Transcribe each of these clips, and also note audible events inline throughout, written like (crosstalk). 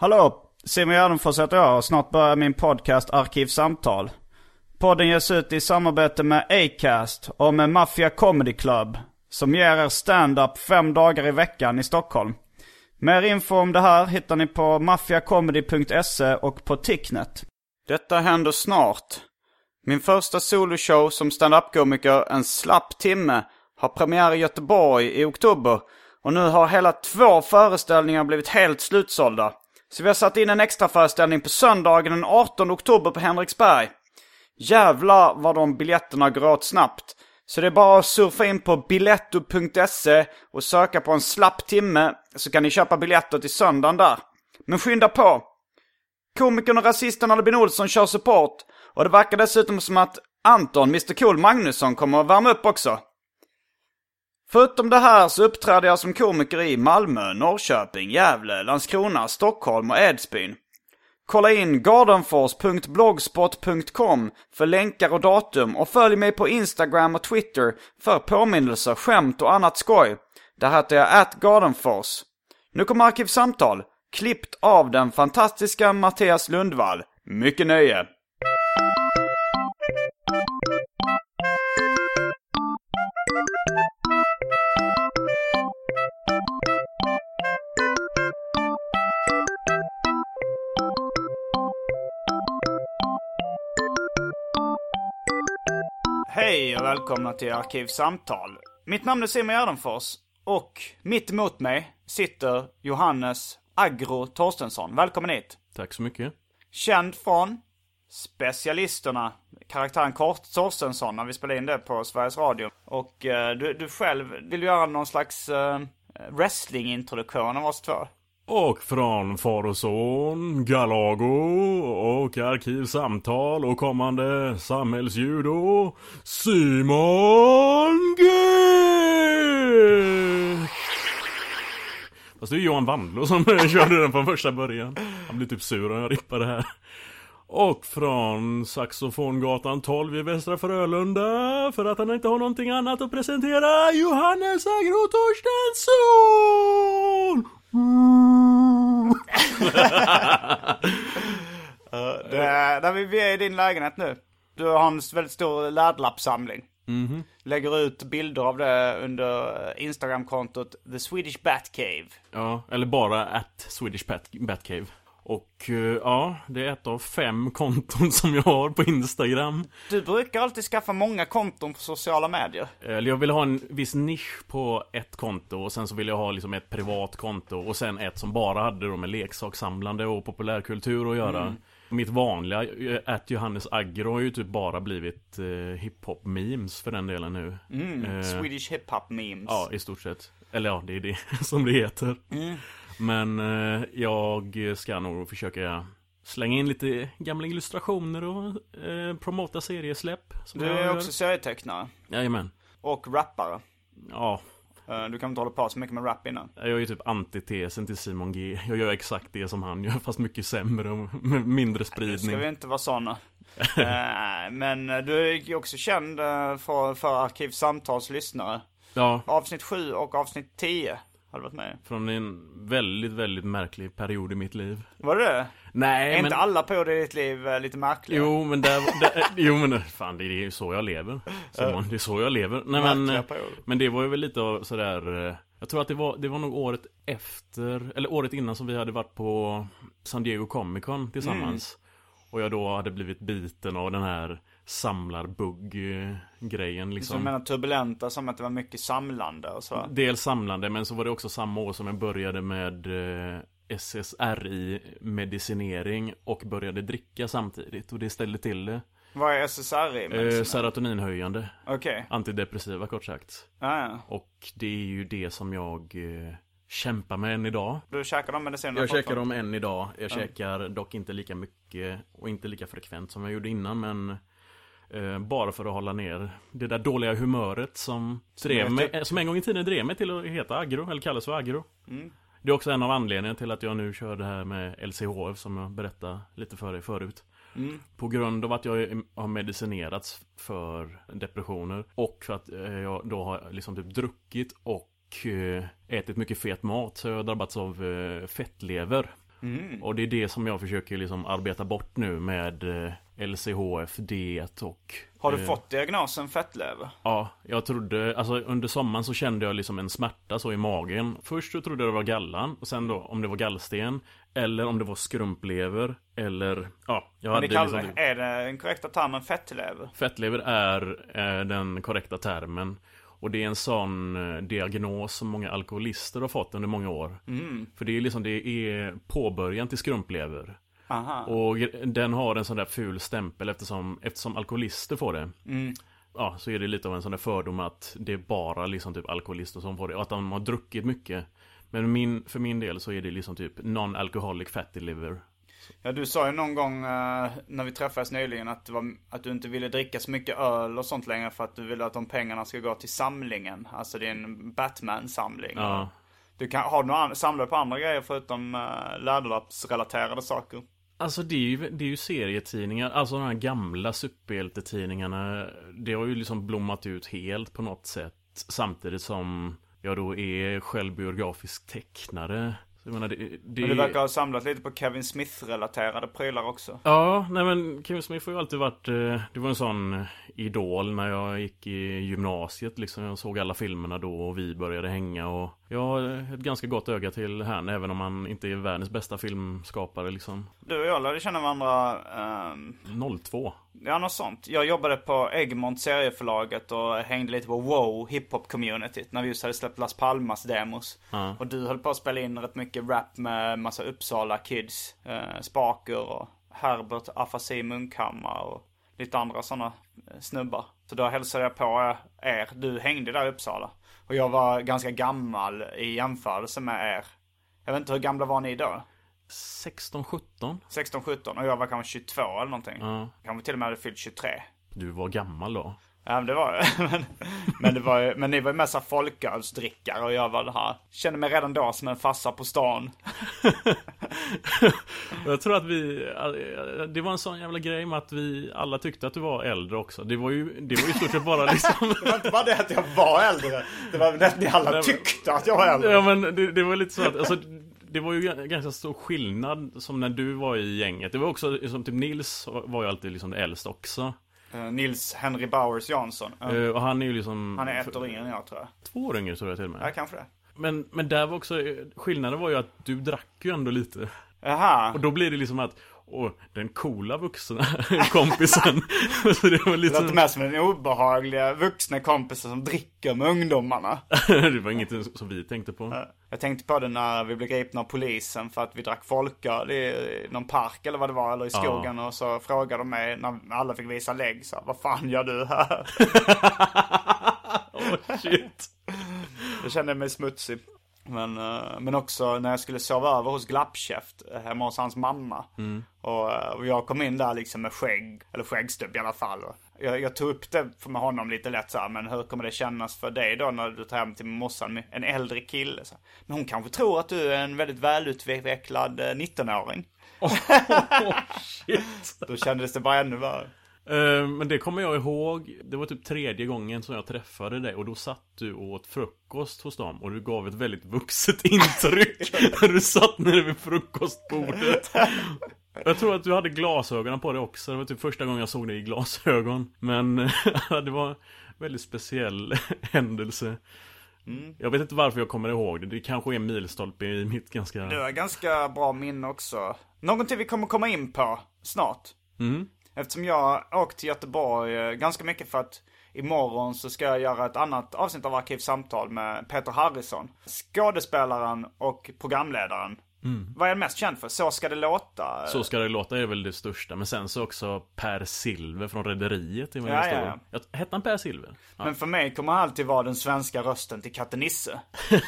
Hallå! Simon Gärdenfors heter jag och snart börjar min podcast Arkivsamtal. Podden ges ut i samarbete med Acast och med Mafia Comedy Club. Som ger er stand-up fem dagar i veckan i Stockholm. Mer info om det här hittar ni på maffiacomedy.se och på Ticknet. Detta händer snart. Min första soloshow som stand-up-komiker, En slapp timme, har premiär i Göteborg i oktober. Och nu har hela två föreställningar blivit helt slutsålda. Så vi har satt in en extra föreställning på söndagen den 18 oktober på Henriksberg. Jävlar vad de biljetterna går åt snabbt. Så det är bara att surfa in på biletto.se och söka på en slapp timme så kan ni köpa biljetter till söndagen där. Men skynda på! Komikern och rasisten Albin Olsson kör support och det verkar dessutom som att Anton, Mr Cool Magnusson, kommer att värma upp också. Förutom det här så uppträder jag som komiker i Malmö, Norrköping, Gävle, Landskrona, Stockholm och Edsbyn. Kolla in gardenfors.blogspot.com för länkar och datum och följ mig på Instagram och Twitter för påminnelser, skämt och annat skoj. Där heter jag atgardenfors. Nu kommer Arkivsamtal, klippt av den fantastiska Mattias Lundvall. Mycket nöje! Och välkomna till Arkivsamtal. Mitt namn är Simon Gärdenfors och mitt emot mig sitter Johannes Agro Torstensson. Välkommen hit. Tack så mycket. Känd från Specialisterna, karaktären Kort Torstensson när vi spelade in det på Sveriges Radio. Och eh, du, du själv vill göra någon slags eh, wrestlingintroduktion av oss två. Och från Far och Son, Galago och Arkivsamtal och kommande Samhällsjudo, Simon G. Fast det är Johan Wandlo som (laughs) körde den från första början. Han blir typ sur om jag rippar det här. Och från Saxofongatan 12 i Västra Frölunda för att han inte har någonting annat att presentera Johannes Agro Torstensson! (laughs) Det, där vi, vi är i din lägenhet nu. Du har en väldigt stor laddlappsamling. Lägger ut bilder av det under Instagramkontot The Swedish Batcave. Ja, eller bara at Swedish Bat Batcave. Och eh, ja, det är ett av fem (laughs) konton som jag har på Instagram. Du brukar alltid skaffa många konton på sociala medier. Eller jag vill ha en viss nisch på ett konto och sen så vill jag ha liksom ett privat konto och sen ett som bara hade då med leksakssamlande och populärkultur att göra. Mitt vanliga, eh, att Johannes Agro har ju typ bara blivit eh, hiphop-memes för den delen nu. Eh, Swedish hiphop memes. Ja, i stort sett. Eller ja, det är det (laughs) som det heter. Men eh, jag ska nog försöka slänga in lite gamla illustrationer och eh, promota seriesläpp. Som Du är också serietecknare. Jajamän. Och rappare. Ja, Eh, Du kan inte hålla på så mycket med rap innan. jag är ju typ antitesen till Simon G. Jag gör exakt det som han gör, fast mycket sämre och med mindre Nu ska spridning. vi inte vara såna. (laughs) Eh, Men du är ju också känd för, för Arkivsamtals lyssnare. Ja, Avsnitt 7 och avsnitt 10 har du varit med från en väldigt, väldigt märklig period i mitt liv. Var det det? Nej, Är men... inte alla perioder i ditt liv eh, lite märkliga? Jo men där, där, jo men fan det är ju så jag lever Simon, det är så jag lever Nej men, Märkliga eh, perioder. men det var ju väl lite av sådär eh, Jag tror att det var, det var nog året efter, eller året innan som vi hade varit på San Diego Comic Con tillsammans. Mm. Och jag då hade blivit biten av den här samlarbugg-grejen liksom. Du menar turbulenta som att det var mycket samlande och så? Dels samlande, men så var det också samma år som jag började med eh, SSRI-medicinering och började dricka samtidigt. Och det ställde till det. Vad är SSRI? Eh, serotoninhöjande. Okej. Okay. Antidepressiva kort sagt. Ah, ja. Och det är ju det som jag eh, kämpar med än idag. Du käkar de medicinerna? Jag käkar dem än idag. Jag mm. käkar dock inte lika mycket och inte lika frekvent som jag gjorde innan men eh, bara för att hålla ner det där dåliga humöret som, drev mig, som en gång i tiden drev mig till att heta agro, eller kallas för agro. Mm. Det är också en av anledningarna till att jag nu kör det här med LCHF som jag berättade lite för dig förut. Mm. På grund av att jag har medicinerats för depressioner och för att eh, jag då har liksom typ druckit och eh, ätit mycket fet mat så jag har drabbats av fettlever. Mm. Och det är det som jag försöker liksom arbeta bort nu med LCHF, diet och... Har du eh, fått diagnosen fettlever? Ja, jag trodde, alltså under sommaren så kände jag liksom en smärta så i magen. Först så trodde jag det var gallan, och sen då om det var gallsten, eller om det var skrumplever, eller ja, jag hade kallar, liksom... Är det den korrekta termen fettlever? Fettlever är eh, den korrekta termen. Och det är en sån eh, diagnos som många alkoholister har fått under många år. Mm. För det är liksom, det är påbörjan till skrumplever. Aha. Och den har en sån där ful stämpel eftersom, eftersom alkoholister får det. Mm. Ja, så är det lite av en sån där fördom att det är bara liksom typ alkoholister som får det. Och att de har druckit mycket. Men min, för min del så är det liksom typ non-alcoholic fatty liver. Ja, du sa ju någon gång uh, när vi träffades nyligen att, var, att du inte ville dricka så mycket öl och sånt längre för att du ville att de pengarna ska gå till samlingen. Alltså din Batman-samling. Ja. Du kan, har du några, samlar på andra grejer förutom uh, läderlappsrelaterade saker? Alltså det är, ju, det är ju serietidningar, alltså de här gamla superhjältetidningarna Det har ju liksom blommat ut helt på något sätt. Samtidigt som jag då är självbiografisk tecknare. Jag menar, det, det... Men du verkar ha samlat lite på Kevin Smith-relaterade prylar också. Ja, nej men Kevin Smith har ju alltid varit... Eh, det var en sån idol när jag gick i gymnasiet liksom. Jag såg alla filmerna då och vi började hänga och... Jag har ett ganska gott öga till han även om han inte är världens bästa filmskapare liksom. Du och jag lärde känna varandra... Um... 02. Ja, något sånt. Jag jobbade på Egmont serieförlaget och hängde lite på wow hiphop-communityt när vi just hade släppt Las Palmas demos. Uh. Och du höll på att spela in rätt mycket rap med massa Uppsala kids. Uh, Spaker och Herbert Afasi Munkhammar och lite andra sådana eh, snubbar. Så då hälsade jag på er. Du hängde där i Uppsala. Och jag var ganska gammal i jämförelse med er. Jag vet inte, hur gamla var ni då? 16, 17 16, 17 och jag var kanske 22 eller någonting. Ja. Kanske till och med hade fyllt 23. Du var gammal då? Ja men det var jag. (laughs) men, men, det var, men ni var ju mest folkölsdrickare och jag var det här. Kände mig redan då som en farsa på stan. (laughs) jag tror att vi, det var en sån jävla grej med att vi alla tyckte att du var äldre också. Det var ju, det var ju stort sett bara liksom. (laughs) det var inte bara det att jag var äldre. Det var att ni alla tyckte att jag var äldre. Ja men det, det var lite så att, alltså, det var ju ganska stor skillnad som när du var i gänget. Det var också, som typ Nils var ju alltid liksom äldst också. Uh, Nils Henry Bowers Jansson. Uh, och han är ju liksom... Han är ett år yngre än jag tror jag. Två år yngre tror jag till och med. Ja, kanske det. Men, men där var också, skillnaden var ju att du drack ju ändå lite. Jaha. Och då blir det liksom att, och den coola vuxna (laughs) kompisen. (laughs) så det var lite... Det låter mer som den obehagliga vuxna kompisen som dricker med ungdomarna. (laughs) det var inget som vi tänkte på. Jag tänkte på det när vi blev gripna av polisen för att vi drack folköl i någon park eller vad det var, eller i skogen. Ja. Och så frågade de mig när alla fick visa lägg, så vad fan gör du här? oh shit. Jag kände mig smutsig. Men, eh, men också när jag skulle sova över hos Glappkäft eh, hemma hos hans mamma. Mm. Och, eh, och, jag kom in där liksom med skägg, eller skäggstubb i alla fall. Jag, jag tog upp det med honom lite lätt så här, men hur kommer det kännas för dig då när du tar hem till morsan med en äldre kille? Så. Men hon kanske tror att du är en väldigt välutvecklad 19-åring. (laughs) Oh, oh, shit. då kändes det bara ännu värre. Eh, men det kommer jag ihåg. Det var typ tredje gången som jag träffade dig Och då satt du och åt frukost hos dem Och du gav ett väldigt vuxet (laughs) intryck När du satt nere vid frukostbordet. Jag tror att du hade glasögonen på dig också. Det var typ första gången jag såg dig i glasögon. Men (laughs) det var en väldigt speciell (laughs) händelse. Jag vet inte varför jag kommer ihåg det. Det kanske är en milstolpe i mitt ganska... Du har ganska bra minne också. Någonting vi kommer komma in på snart. Eftersom jag åkt till Göteborg eh, ganska mycket för att imorgon så ska jag göra ett annat avsnitt av Arkivsamtal med Peter Harrison. Skådespelaren och programledaren. Vad är han mest känd för? Så ska det låta? Så ska det låta är väl det största. Men sen så också Per Silver från Rederiet. Ja, ja, Jag- Hette han Per Silver? Ja. Men för mig kommer han alltid vara den svenska rösten till Katte Nisse. (laughs)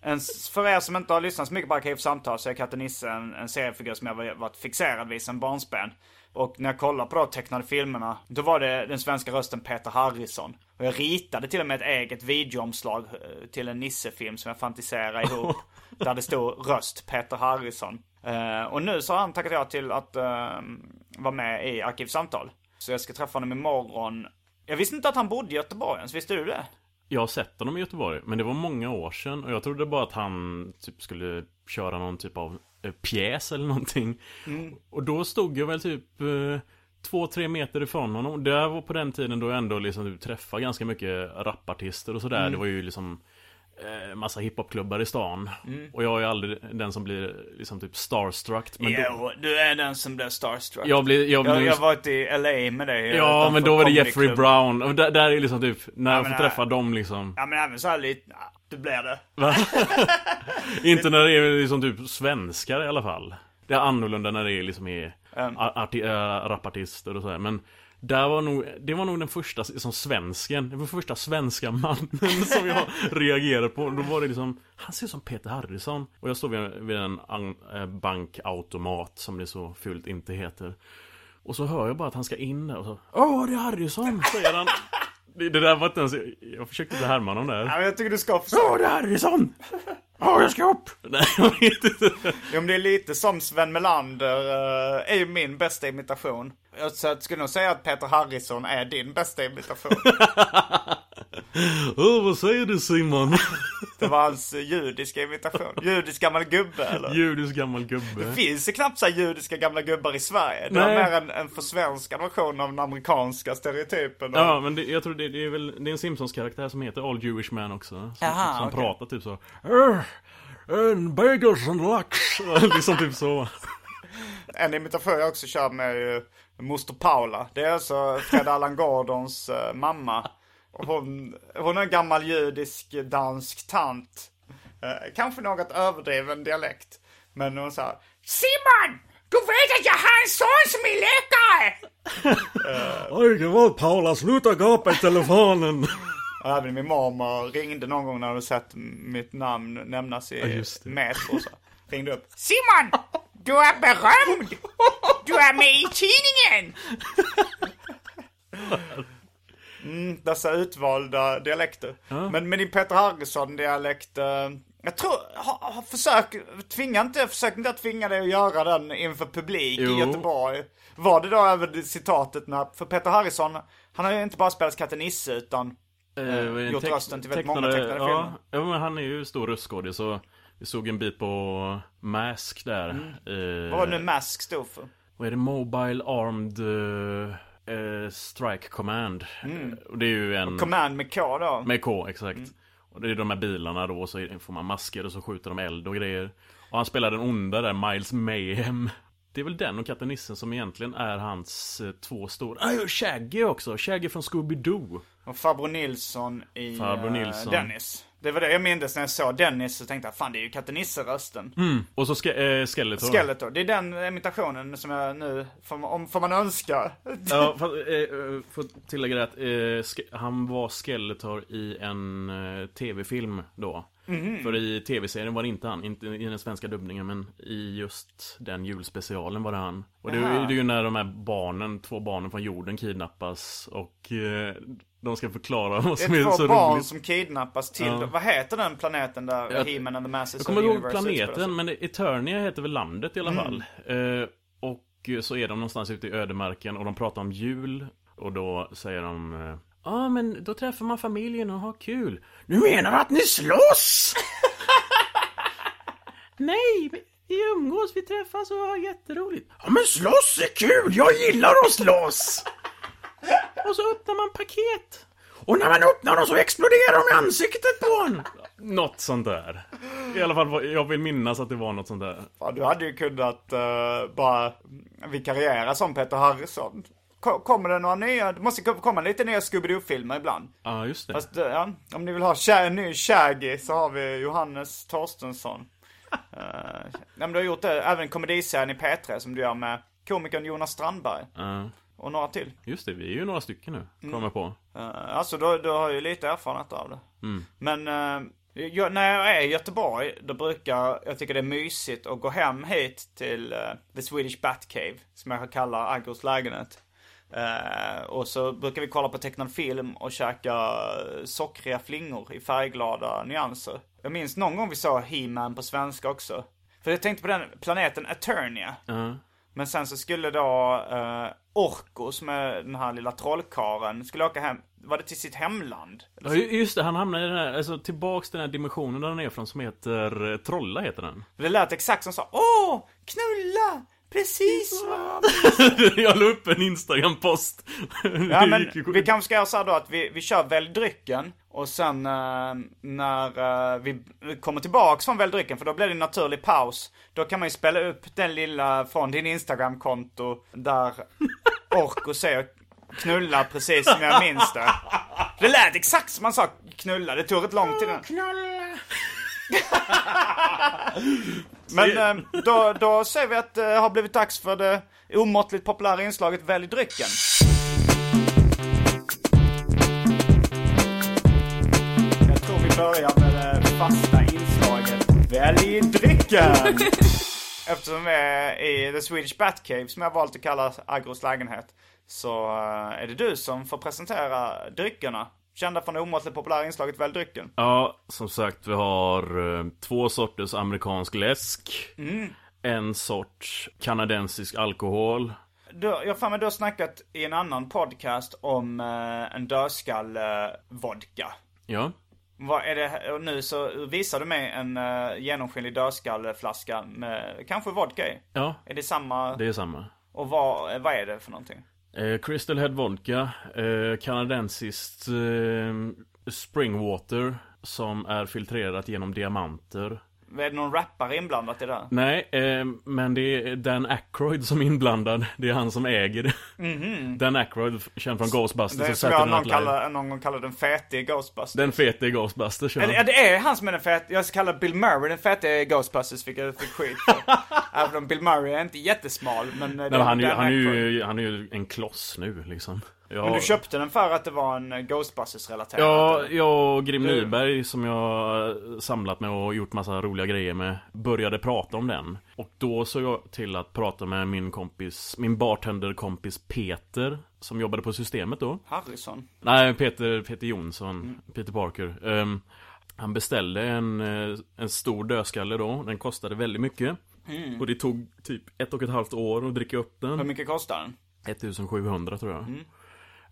En, för er som inte har lyssnat så mycket på Arkivsamtal så är Katte Nisse en, en seriefigur som jag var- varit fixerad vid sedan barnsben. Och när jag kollade på de tecknade filmerna, då var det den svenska rösten Peter Harrison. Och jag ritade till och med ett eget videoomslag eh, till en Nisse-film som jag fantiserade ihop. (laughs) där det stod röst Peter Harrison. Eh, och nu så har han tackat ja till att eh, vara med i Arkivsamtal. Så jag ska träffa honom imorgon. Jag visste inte att han bodde i Göteborg ens, visste du det? Jag har sett honom i Göteborg, men det var många år sedan och jag trodde bara att han typ skulle köra någon typ av pjäs eller någonting. Och då stod jag väl typ eh, två, tre meter ifrån honom. Det var på den tiden då jag ändå liksom typ träffade ganska mycket rapartister och sådär. Det var ju liksom eh, massa hiphopklubbar i stan. Och jag är aldrig den som blir liksom typ starstruck. Men då, Jo, du är den som blev starstruck. jag blir, jag blir jag, jag har varit i LA med dig. Ja, men då var det Jeffrey Club. Brown. Och där, där är liksom typ, när jag men får nej. träffa dem liksom. Ja, men även så här lite, ja, du blir det. (laughs) Inte när det är liksom typ svenskar i alla fall. Det är annorlunda när det är liksom är Mm. äh, rapartister och sådär. Men där var nog, det var nog den första som svensken, den första svenska mannen som jag (laughs) reagerade på. Då var det liksom, han ser ut som Peter Harrison. Och jag stod vid, vid en eh, bankautomat som det så fult inte heter. Och så hör jag bara att han ska in där och så Åh, det är Harrison! Säger han. Det, det där var inte ens, jag försökte inte härma honom där. Ja, jag tycker du ska förstå. Åh, det är Harrison! Åh, jag ska upp! Nej, jag vet inte. Jo, men det är lite som Sven Melander uh, är ju min bästa imitation. Så jag skulle nog säga att Peter Harrison är din bästa imitation. (laughs) Åh, vad säger du Simon? (laughs) Det var hans eh, judiska imitation. Judisk gammal gubbe eller? Judisk gammal gubbe. Finns det knappt så judiska gamla gubbar i Sverige? Det är mer en, en försvenskad version av den amerikanska stereotypen. Och... Ja, men det, jag tror det, det är väl, det är en Simpsons karaktär som heter All Jewish Man också. Som, Jaha, som okej. pratar typ så. "Ugh, And bagels and lax. liksom typ så. En imitation jag också kör med är ju Moster Paula. Det är alltså Fred Allan Gordons eh, mamma. Hon, hon är en gammal judisk dansk tant. Eh, kanske något överdriven dialekt. Men hon sa Simon! Du vet att jag har en son som är läkare! (laughs) Oj, det var Paula, sluta gapa i telefonen. Även min mormor ringde någon gång när hon sett mitt namn nämnas i det. Metro. Så ringde upp. Simon! Du är berömd! Du är med i tidningen! (laughs) Mm, dessa utvalda dialekter. Men med din Peter Harrison-dialekt, eh, jag tror, ha, ha, försök, tvinga inte, försök inte att tvinga dig att göra den inför publik Jo. i Göteborg. Var det då över det citatet när, för Peter Harrison, han har ju inte bara spelat katten Nisse utan Eh, det? gjort rösten till väldigt många tecknade filmer. ja, ja, men han är ju stor röstskådis så vi såg en bit på Mask där. Eh, Vad var det nu Mask stod för? Vad är det? Mobile Armed eh, eh, Strike Command. Mm. Eh, Och det är ju en... Command med K då? Med K, exakt. Mm. Och det är de här bilarna då, så får man masker och så skjuter de eld och grejer. Och han spelar den onda där, Miles Mayhem. Det är väl den och katten Nissen som egentligen är hans eh, två stora... Ah, Shaggy också! Shaggy från Scooby-Doo. Och Farbror Nilsson i Farbror eh, Nilsson. Dennis. Det var det jag mindes när jag såg Dennis så tänkte jag fan det är ju katten Nisse-rösten. Och så ske- eh, Skeletor. Skeletor, det är den imitationen som jag nu, får, om, får man önska. (laughs) Ja, fast, eh, eh, får tillägga det att ske- han var Skeletor i en tv-film då. Mhm. För i tv-serien var det inte han, inte i den svenska dubbningen, men i just den julspecialen var det han. Och det, det är ju när de här barnen, två barnen från jorden kidnappas och de ska förklara vad som är är, så barn roligt. som kidnappas till, Ja. vad heter den planeten där Jag- He-Man and the Masters Jag kommer ihåg planeten, men Eternia heter väl landet i alla Mm. fall. Eh, och så är de någonstans ute i ödemarken och de pratar om jul. Och då säger de eh, Ja ah, men då träffar man familjen och har kul. Nu menar du att ni slåss? (laughs) Nej, vi umgås, vi träffas och har jätteroligt. Ja men slåss är kul, jag gillar att slåss! Och så öppnar man paket. Och när man öppnar dem så exploderar de i ansiktet på en! Något sånt där. I alla fall, jag vill minnas att det var något sånt där. Ja, du hade ju kunnat uh, bara vikariera som Peter Harrison. Ko- Kommer det några nya, det måste komma lite nya Scooby-Doo-filmer ibland. Ja, just det. Fast, eh, ja, om ni vill ha en ny Shaggy så har vi Johannes Torstensson. uh, (laughs) ja, men du har gjort det, även komediserien i P3 som du gör med komikern Jonas Strandberg. Ja, Och några till. just det, vi är ju några stycken nu, kommer jag på. Uh, alltså du, du har ju lite erfarenhet av det. Men uh, jag, när jag är i Göteborg, då brukar jag tycka det är mysigt att gå hem hit till uh, The Swedish Batcave, som jag kallar Aggros lägenhet. Uh, och så brukar vi kolla på tecknad film och käka sockriga flingor i färgglada nyanser. Jag minns någon gång vi såg He-Man på svenska också. För jag tänkte på den planeten Eternia. Ja. Men sen så skulle då uh, Orko, som är den här lilla trollkaren, skulle åka hem, var det till sitt hemland? Ja, ju- just det, han hamnar i den här, alltså tillbaks till den här dimensionen där han är från som heter eh, Trolla heter den. Det lät exakt som så, åh, knulla! Precis vad (laughs) jag la upp en Instagram-post. Ja men vi kanske ska göra så då att vi, vi kör välj drycken och sen eh, när eh, vi kommer tillbaks från välj drycken, för då blir det en naturlig paus. Då kan man ju spela upp den lilla från din Instagram-konto där (laughs) Orko säger knulla precis som jag minns det. Det lät exakt som man sa knulla, det tog rätt lång tid. Knulla! (laughs) Men eh, då, då säger vi att det har blivit dags för det omåttligt populära inslaget Välj drycken. Börjar med det fasta inslaget Välj drycken! (laughs) Eftersom vi är i The Swedish Batcave, som jag valt att kalla Agros lägenhet, så eh, är det du som får presentera dryckerna. Kända från det omåttligt populära inslaget Välj drycken. Ja, som sagt, vi har eh, två sorters amerikansk läsk. En sorts kanadensisk alkohol. Du, jag har du har snackat i en annan podcast om eh, en dödskalle-vodka. Ja. Vad är det, och nu så visar du mig en uh, genomskinlig dödskalleflaska med kanske vodka i. Ja, Är det samma? det är samma. Och vad, vad är det för någonting? Eh, Crystal Head Vodka, eh, kanadensiskt eh, springwater som är filtrerat genom diamanter. Är det någon rappare inblandat i det? här? Nej, eh, men det är Dan Aykroyd som är inblandad. Det är han som äger det. Dan Aykroyd, känd från Ghostbusters Det är som jag någon, kallar, någon gång kallade den fete Ghostbusters. Den fete Ghostbusters, ja. Eller, ja, det är han som är den fete. Jag kallar Bill Murray den fete Ghostbusters, fick jag fick skit för. (laughs) Även om Bill Murray är inte jättesmal, men... eh, Nej, men han, är han, är ju, han är ju en kloss nu liksom. Ja, Men du köpte den för att det var en eh, Ghostbusters-relaterad? Ja, eller? jag och Grim Du- Nyberg som jag har samlat med och gjort massa roliga grejer med Började prata om den. Och då såg jag till att prata med min kompis Min bartenderkompis Peter Som jobbade på systemet då. Harrison. Nej, Peter, Peter Jonsson Peter Parker. Ehm, Han beställde en, eh, en stor dödskalle då. Den kostade väldigt mycket. Och det tog typ ett och ett halvt år att dricka upp Hur den mycket kostar den? 1700 tror jag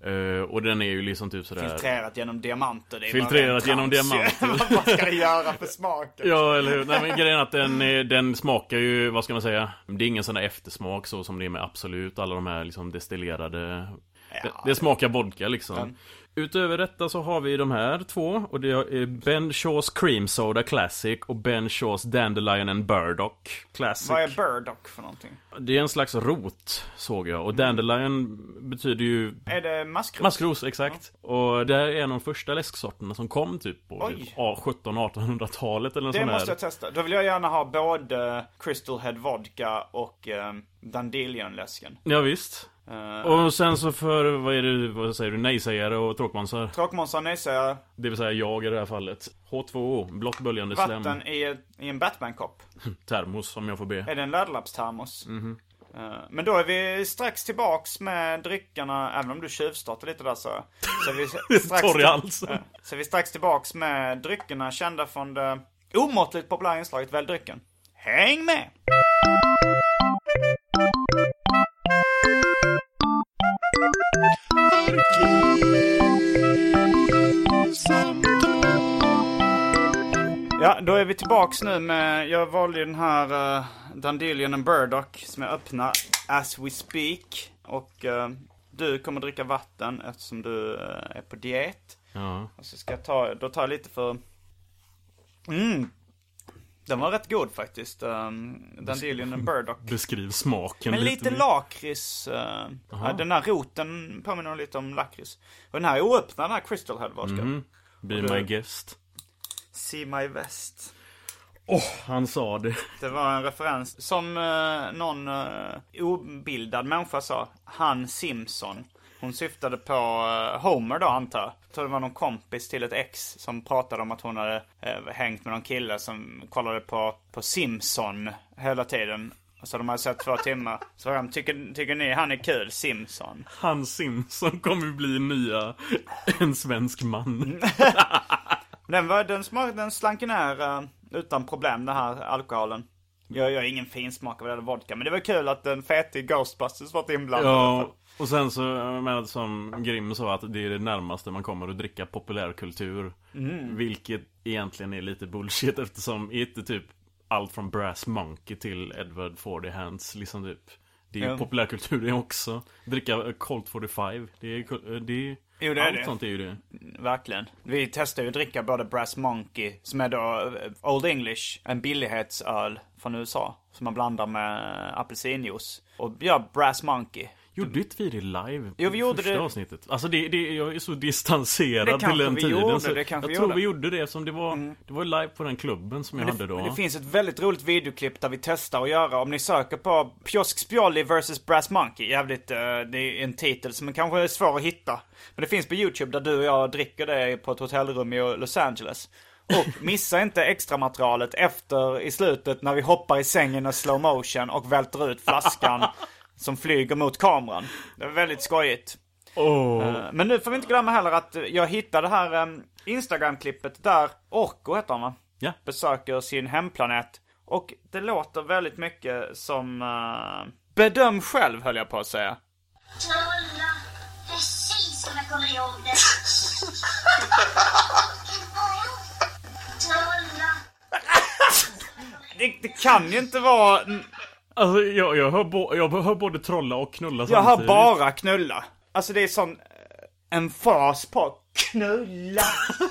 Eh, Och den är ju liksom typ sådär Filtrerat genom diamanter. Det är Filtrerat genom diamanter. (laughs) Vad ska det göra för smaken? Ja, eller hur? Nej men grejen är att den, eh, den smakar ju, vad ska man säga? Det är ingen sån där eftersmak så som det är med Absolut, alla de här liksom destillerade det, det smakar vodka liksom Utöver detta så har vi de här två och det är Ben Shaws Cream Soda Classic och Ben Shaws Dandelion and Burdock Classic Vad är burdock för någonting? Det är en slags rot, såg jag, och Dandelion betyder ju Är det maskros? Maskros, exakt. Och det här är en av de första läsksorterna som kom typ på Oj. 1700-1800-talet eller något Det måste jag testa. Då vill jag gärna ha både Crystal Head Vodka och eh, Dandelion-läsken. Ja, visst. Uh, Och sen så för, vad är det, vad säger du, nej-sägare och tråkmånsar? Tråkmånsar, nejsägare, Det vill säga jag i det här fallet. H2O, blått böljande slem. vatten i, ett- i en Batman-kopp. (laughs) Termos om jag får be. Är det en läderlappstermos? Mhm. Eh, men då är vi strax tillbaks med dryckerna, även om du tjuvstartade lite där så. Så är vi (laughs) strax, Torr i halsen. Ja, så är vi strax tillbaks med dryckerna kända från det omåttligt populära inslaget Välj drycken. Häng med! Ja, då är vi tillbaks nu med, jag valde ju den här uh, Dandelion and Burdock som jag öppnar as we speak. Och eh, Du kommer dricka vatten eftersom du eh, är på diet. Ja. Och så ska jag ta, då tar jag lite för... Mm. Den var rätt god faktiskt. Dandelion and Burdock. Beskriv smaken Men lite lakrits. Uh, ja, den här roten påminner lite om lakrits. Och den här är oöppnad, den här Crystal Head var. Mm. Be my guest. See my vest. Han sa det. Det var en referens som uh, någon uh, obildad människa sa. Han Simpson. Hon syftade på eh, Homer då antar jag. Tror det var någon kompis till ett ex som pratade om att hon hade eh, hängt med någon kille som kollade på, på Simpson hela tiden. Så de hade sett två timmar. Så de tycker, tycker ni han är kul, Simpson? Han Simpson kommer bli nya en svensk man. (laughs) Den, var, den, smak, den slank ner eh, utan problem den här alkoholen. Jag, jag är ingen finsmakare vad det gäller vodka. Men det var kul att en fetig Ghostbusters varit inblandad. Ja, och sen så, jag menar som Grimm sa att det är det närmaste man kommer att dricka populärkultur. Mm. Vilket egentligen är lite bullshit eftersom inte typ allt från Brass Monkey till Edward Forty Hands liksom typ. Det är ju Ja. populärkultur det också. Dricka Colt 45, det är, det är Jo, det är allt det. sånt är ju det. Verkligen. Vi testade ju att dricka både Brass Monkey, som är då eh, Old English, en billighetsöl från USA. Som man blandar med apelsinjuice. Och ja, Brass Monkey. Gjorde inte vi det live? Jo, vi gjorde första det. avsnittet. Alltså det, det, jag är så distanserad till den tiden. gjorde, så jag tror gjorde. vi gjorde det eftersom det var, det var live på den klubben som jag Men hade det, då. men det finns ett väldigt roligt videoklipp där vi testar att göra. Om ni söker på Piosk Spioli vs Brass Monkey. Jävligt, eh, det är en titel som kanske är svår att hitta. Men det finns på YouTube där du och jag dricker det på ett hotellrum i Los Angeles. Och (laughs) missa inte extra materialet efter, i slutet, när vi hoppar i sängen och slow motion och välter ut flaskan (laughs) som flyger mot kameran. Det är väldigt skojigt. Eh, Men nu får vi inte glömma heller att jag hittade det här um, Instagram-klippet där Orko heter han va? Ja. Besöker sin hemplanet. Och det låter väldigt mycket som... eh, bedöm själv höll jag på att säga. Trolla. Precis som jag kommer ihåg det. (laughs) Trolla. Det, det kan ju inte vara... Alltså jag, jag, hör bo, jag hör både trolla och knulla Jag hör samtidigt. bara knulla. Alltså det är sån... eh, En fas på knulla. (laughs)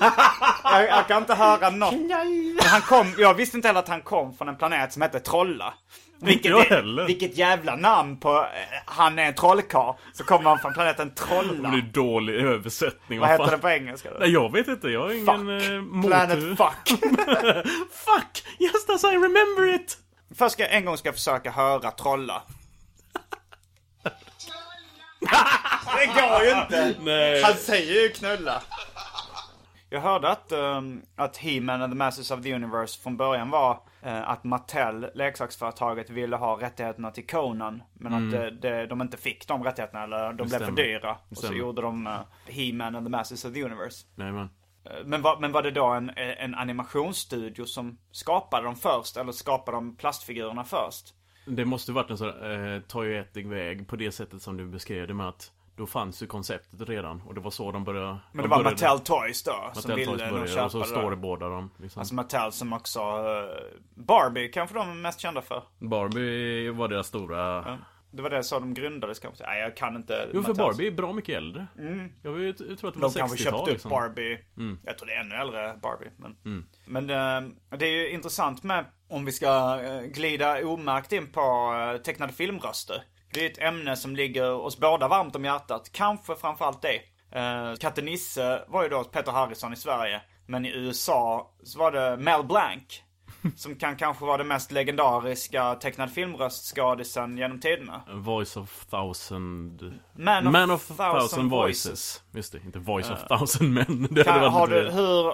jag, jag kan inte höra något. Men han kom, jag visste inte heller att han kom från en planet som hette Trolla. Vilket, jag är- heller. vilket jävla namn på eh, han är en trollkarl. Så kommer han från planeten Trolla. Det blir dålig översättning. Vad heter fan. det på engelska då? Nej jag vet inte, jag har ingen Fuck. eh. Planet fuck. (laughs) Fuck! Just as I remember it! Först ska jag en gång ska jag försöka höra trolla. (laughs) Det går ju inte! Nej. Han säger ju knulla. Jag hörde att, um, att He-Man and the Masters of the Universe från början var eh, att Mattel, leksaksföretaget, ville ha rättigheterna till Conan. Men att det, det, de inte fick de rättigheterna eller de blev för dyra. Och så gjorde de uh, He-Man and the Masters of the Universe. Nej men. Eh, Men var, men var det då en, en animationsstudio som skapade dem först? Eller skapade de plastfigurerna först? Det måste varit en sån eh, toyetig väg på det sättet som du beskrev det med att då fanns ju konceptet redan och det var så de började Men det de var började- Mattel Toys då? som Mattel ville Toys började köpa och så båda dem liksom. Alltså Mattel som också... eh, Barbie kanske de är mest kända för. Barbie var deras stora Det var det så de grundades kanske. Nej, jag kan inte. Jo för. Barbie är bra mycket äldre Jag, vet, jag tror att det var De kanske 60-tal köpte upp liksom. Barbie. Jag tror det är ännu äldre Barbie. Men, Mm. men eh, det är ju intressant med, om vi ska eh, glida omärkt in på eh, tecknade filmröster. Det är ett ämne som ligger oss båda varmt om hjärtat. Kanske framförallt det. Katte Nisse var ju då Peter Harrison i Sverige. Men i USA så var det Mel Blanc. Som kan kanske vara den mest legendariska tecknad filmröstskådisen genom tiderna. Voice of thousand Man of thousand, thousand voices. voices. Just det, inte voice of thousand men (laughs) det Kan, har du, hur,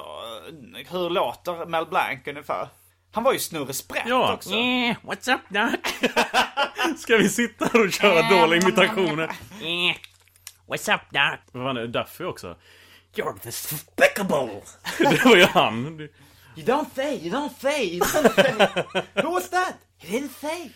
hur låter Mel Blanc ungefär? Han var ju Snurre Sprätt Ja. också. Eh, what's up doc? (laughs) Ska vi sitta här och köra dåliga imitationer? Eh, what's up, Doc? Vad fan är det? Duffy också? You're despicable. (laughs) Det var ju han. You don't say, you don't say, you don't say. (laughs) Who was that? You didn't say.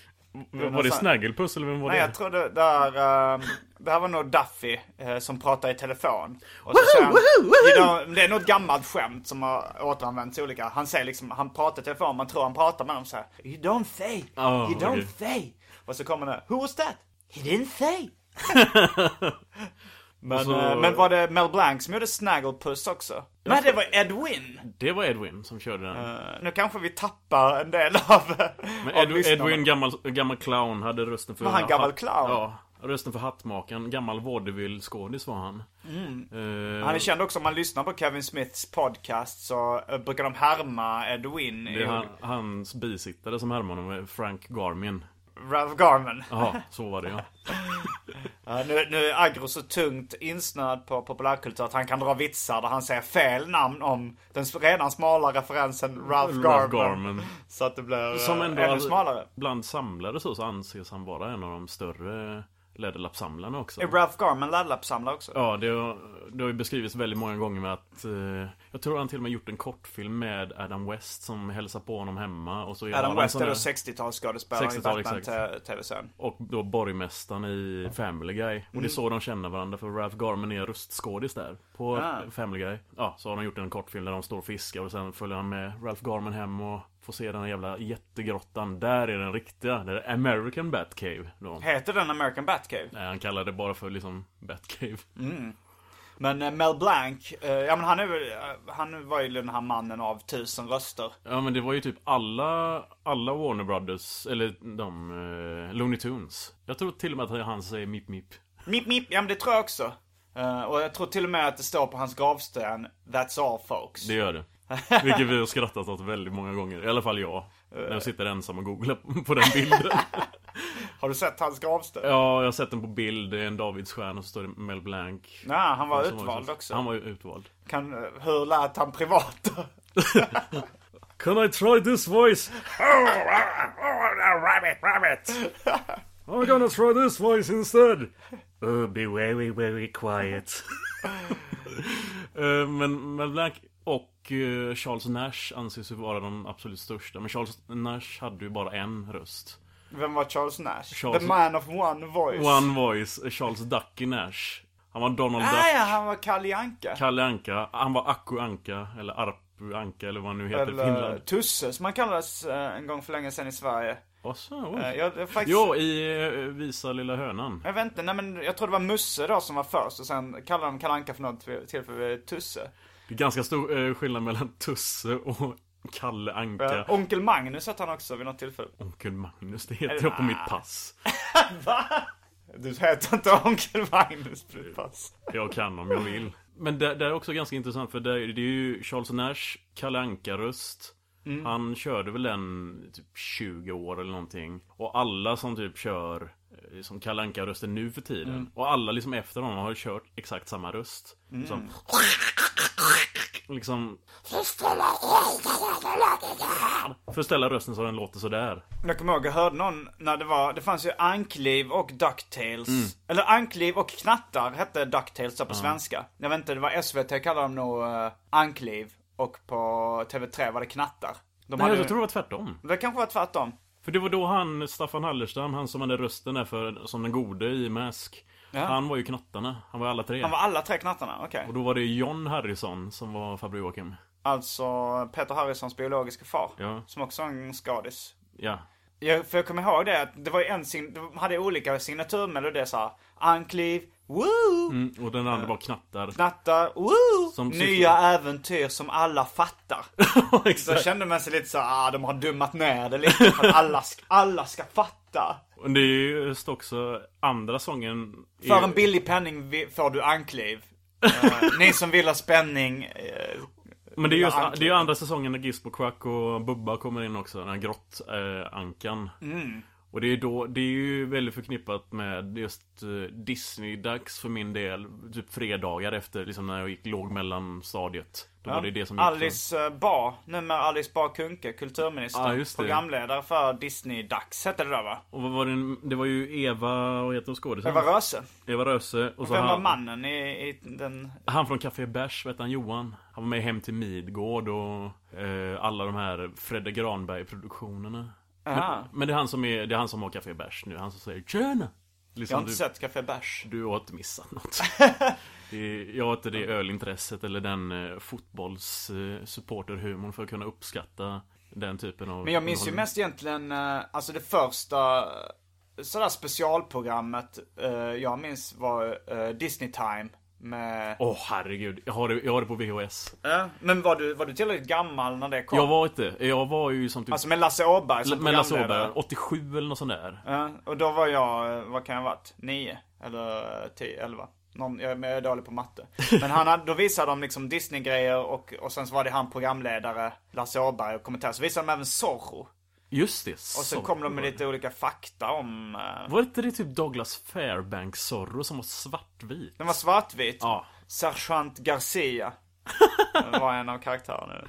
Var det Snagglepuss eller vem var Nej, det? jag tror det där, eh, det här var nog Duffy eh, som pratade i telefon. Och så han, "You know", det är något gammalt skämt som har återanvänts olika. Han säger liksom, han pratar i telefon, man tror han pratar med dem så här. You don't say, Ah, you don't okej. say. Och så kommer det, Who was that? He didn't say. (laughs) men, så- eh, men var det Mel Blanc som gjorde Snagglepuss också? Nej, det var Edwin! Det var Edwin som körde den. Uh, nu kanske vi tappar en del av, Men av Ed, lyssnarna. Edwin, gammal, gammal clown, hade rösten för... Var han gammal clown? Ja. Rösten för Hattmakaren. Gammal vaudeville-skådis var han. Mm. Eh, Han är känd också om man lyssnar på Kevin Smiths podcast så eh, brukar de härma Edwin Det i är han, hans bisittare som härmar honom, Frank Garmin. Ralph Garman. Jaha, så var det ja. (laughs) Ja, nu, nu är Agro så tungt insnöad på populärkultur att han kan dra vitsar där han säger fel namn om den redan smala referensen Ralph Garman. Ralph Garman. Så att det blir Som ändå ännu smalare. Bland samlare så, så anses han vara en av de större läderlappsamlarna också. Är Ralph Garman laddlappssamlare också? Ja, det har, det har ju beskrivits väldigt många gånger med att eh, Jag tror han till och med gjort en kortfilm med Adam West som hälsar på honom hemma och så Adam West är då där- 60-talsskådespelare i 60-tal, Batman exakt. te- TV-serien. Och då borgmästaren i Family Guy. Och det är så de känner varandra för Ralph Garman är röstskådis där. På Ah. Family Guy. Ja, så har de gjort en kortfilm där de står och fiskar och sen följer han med Ralph Garman hem och får se den här jävla jättegrottan. Där är den riktiga. Det är American Batcave. Då. Heter den American Batcave? Nej, han kallar det bara för liksom Batcave. Men eh, Mel Blanc, eh, ja men han är eh, han var ju den här mannen av tusen röster. Ja men det var ju typ alla, alla Warner Brothers, eller de, eh, Looney Tunes. Jag tror till och med att han säger Mip Mip. Mip mip, ja men det tror jag också. Eh, och jag tror till och med att det står på hans gravsten That's all folks. Det gör det. Vilket vi har skrattat åt väldigt många gånger. I alla fall jag. När jag sitter ensam och googlar på den bilden. (laughs) Har du sett hans gravsten? Ja, jag har sett den på bild. Det är en Davidsstjärna och så står det Mel Blanc. Nej, han var utvald också. Han var utvald. Kan, hur lät han privat? (laughs) Can I try this voice? rabbit, (laughs) rabbit! I'm gonna try this voice instead. Oh, be very, very quiet. Eh, men Mel Blanc Charles Nash anses ju vara de absolut största. Men Charles Nash hade ju bara en röst. Vem var Charles Nash? Charles- The man of one voice. One voice, eh, Charles Ducky Nash. Han var Donald Ah, Duck. ja, han var Kalle Anka. Kalle Anka. Han var Akku Anka. Eller Arpu Anka eller vad han nu heter i Eller Finland. Tusse som han kallades eh, en gång för länge sedan i Sverige. Och så, Eh, jag, jag, faktiskt, Jo, i eh, Visa lilla hönan. jag vet inte, nej men jag tror det var Musse då som var först och sen kallade de Kalle Anka för något tillfälle Tusse. Det är ganska stor eh, skillnad mellan Tusse och Kalle Anka. Eh, Onkel Magnus hette han också vid något tillfälle. Onkel Magnus, det heter jag på mitt pass. (laughs) Du heter inte Onkel Magnus på ditt pass. Jag kan om jag vill. Men det, det är också ganska intressant för det, är- det är ju Charles Nash, Kalle Anka-röst. Han körde väl den typ 20 år eller någonting. Och alla som typ kör som Kalle Anka-rösten nu för tiden. Och alla liksom efter honom har kört exakt samma röst. Som... Liksom... För att ställa rösten så den låter sådär. Jag kommer ihåg, jag hörde någon när det var, det fanns ju Ankliv och Ducktails. Eller Ankliv och Knattar hette Ducktails på svenska. Jag vet inte, det var SVT kallade dem nog uh, Ankliv. Och på TV3 var det Knattar. De Nej, hade, jag tror det var tvärtom. Det kanske var tvärtom. För det var då han, Staffan Hallerstam, han som hade rösten där för, som den gode i Mask. Ja. Han var ju knattarna. Han var alla tre. Han var alla tre knattarna, okej. Och då var det John Harrison som var farbror Joakim. Alltså Peter Harrisons biologiska far. Ja. Som också är en skadis. Ja. Jag, för jag kommer ihåg det att det var ju en sign, de hade olika signaturmelodier såhär. Ankliv, woo! Mm, och den andra var knattar. Knattar, woo! Som Nya äventyr som alla fattar. (laughs) Så Exakt. kände man sig lite så ah de har dummat ner det lite för att alla, ska- alla ska fatta. Och det är ju just också andra sången. är- För en billig penning får du ankliv. Eh, ni som vill ha spänning. eh, Men det är, just, Ankliv. det är ju andra säsongen när Gizmo Quack och Bubba kommer in också. Den här grottankan. Mm. Och det är då, det är ju väldigt förknippat med just eh, Disney-dags för min del. Typ fredagar efter, liksom när jag gick låg mellanstadiet. Då var det det som Alice eh, Bah, numera Alice Bah Kuhnke, kulturminister. Ja. Programledare för Disney-dags hette det då va? Och vad var det, det var ju Eva, vad heter hon skådisen? Eva Röse. Eva Röse. Och så Vem var han, mannen i, i den... han från Café Bärs, vet han Johan? Han var med Hem till Midgård och eh, alla de här Fredde Granberg-produktionerna. Men, men det är han som är, det är han som har Café Bärs nu. Han som säger Tjena! Jag Liksom har inte du, sett Café Bärs. du har inte missat något. (laughs) är, jag har inte det ölintresset eller den eh, fotbolls eh, supporterhumorn för att kunna uppskatta den typen av Men jag minns ju mest egentligen, eh, alltså det första sådär specialprogrammet eh, jag minns var eh, Disney Time. Med... Åh herregud, jag har, det, jag har det på VHS. Ja, men var du, var du tillräckligt gammal när det kom? Jag var inte, jag var ju som typ... Alltså med Lasse Åberg som med Lasse. Åberg, 87 eller något sånt där. Ja, och då var jag, vad kan jag ha varit? Nio? Eller tio, elva? Någon, jag, är dålig på matte. Men han hade, då visade de liksom Disney-grejer och, och sen så var det han programledare, Lasse Åberg och kommentar. Så visade de även Zorro. Just det. Och sen så kom de med lite olika fakta om... eh, Var inte det typ Douglas Fairbanks Zorro som var svartvit? Den var svartvit. Ja. Sergeant Garcia. (laughs) Det var en av karaktärerna.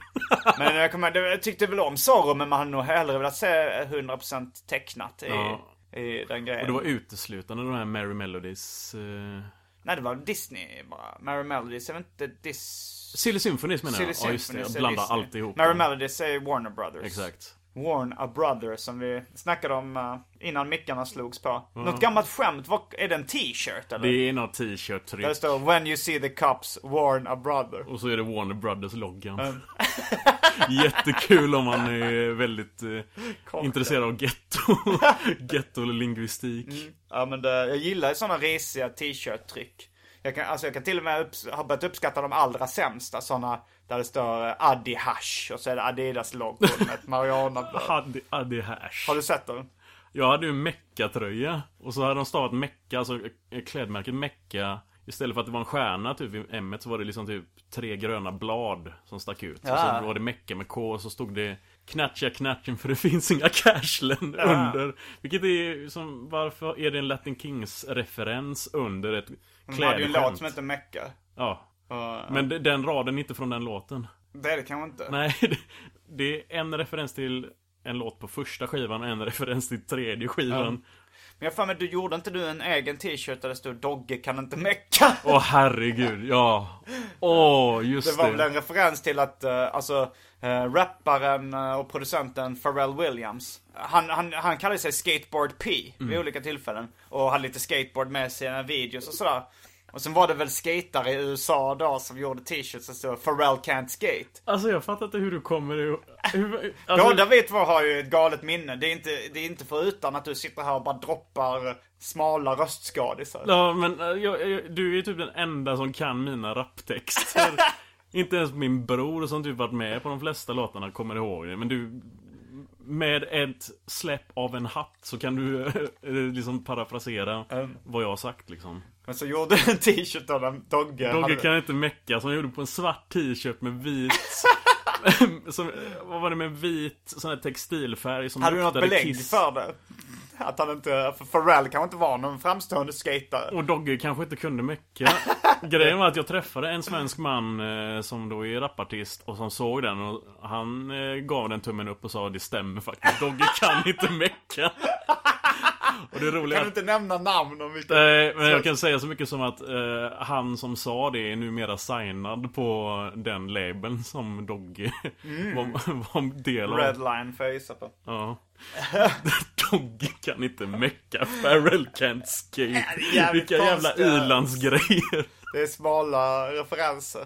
Men jag, kommer, jag tyckte väl om Zorro men man hade nog hellre velat se 100% tecknat i, Ja. i den grejen. Och det var uteslutande de här Merry Melodies... Eh... Nej det var Disney bara. Mary Melodies är väl inte Dis... Silly Symphonies menar Silly jag. Ja just det, jag blandar alltihop. Mary Melodies är Warner Brothers. Exakt. Warn a Brother som vi snackade om eh, innan mickarna slogs på. Något gammalt skämt, vad, är det en t-shirt eller? Det är något t-shirt-tryck. Där det står When you see the cops, warn a brother. Och så är det Warner Brothers-loggan. (laughs) Jättekul om man är väldigt eh, intresserad av getto. (laughs) Getto-lingvistik. Ja men det, jag gillar ju sådana risiga t-shirt-tryck. Jag kan, alltså jag kan till och med upps, ha börjat uppskatta de allra sämsta sådana där det står eh, Adi Hash och så är det Adidas-logon med ett Mariana Hade, hade (laughs) hash. Har du sett den? Jag hade ju en Mecca-tröja. Och så hade de stavat Mecca, alltså eh, klädmärket Mecca. Istället för att det var en stjärna typ vid M så var det liksom typ tre gröna blad som stack ut. Och Ja. så var det Mecca med K och så stod det Knatcha knatchen för det (laughs) finns inga cashlen under. Vilket är som, varför är det en Latin Kings-referens under ett De hade ju en låt klädskämt? som heter Mecca. Ja. Och, Men de- den raden är inte från den låten. det är det kanske inte. Nej, (laughs) det, är en referens till en låt på första skivan och en referens till tredje skivan. Men jag för mig, du gjorde inte du en egen t-shirt där det stod Dogge kan inte mecka? Åh herregud, ja. (laughs) Åh, just Det det. var väl en referens till att, eh, alltså, uh, rapparen eh, och producenten Pharrell Williams. Han, han, han kallade sig Skateboard P Mm. vid olika tillfällen. Och hade lite skateboard med sig i sina videos och sådär. Och sen var det väl skatare i USA då som gjorde t-shirts som stod Pharrell can't skate. Alltså jag fattar inte hur du kommer ihåg... Alltså, Båda vi två har ju ett galet minne. Det är inte, det är inte för utan att du sitter här och bara droppar smala röstskadisar. Ja, men eh, jag, jag, du är typ den enda som kan mina rapptexter. (laughs) inte ens min bror som typ varit med på de flesta låtarna kommer ihåg det. Men du... Med ett släpp av en hatt så kan du (laughs) eh, liksom parafrasera vad jag har sagt liksom. Men så gjorde du en t-shirt av den Dogge. Dogge hade- kan inte mecka som jag gjorde på en svart t-shirt med vit (laughs) som, Vad var det med vit sån här textilfärg som Hade du något belägg kiss. för det? Att han inte, för Pharrell kanske inte var någon framstående skatare. Och Dogge kanske inte kunde mecka. (laughs) Grejen var att jag träffade en svensk man eh, som då är rapartist och som såg den och han eh, gav den tummen upp och sa det stämmer faktiskt. Dogge kan inte mecka. (laughs) Och det roliga Kan du inte nämna namn om vilka? Nej, men jag kan säga så mycket som att eh, han som sa det är numera signad på den labeln som Dogge (laughs) var, var del av. Redline gissa på. Ja. (laughs) Dogge kan inte mecka, Farrell can't skate. Vilka jävla ilandsgrejer. Det är smala referenser.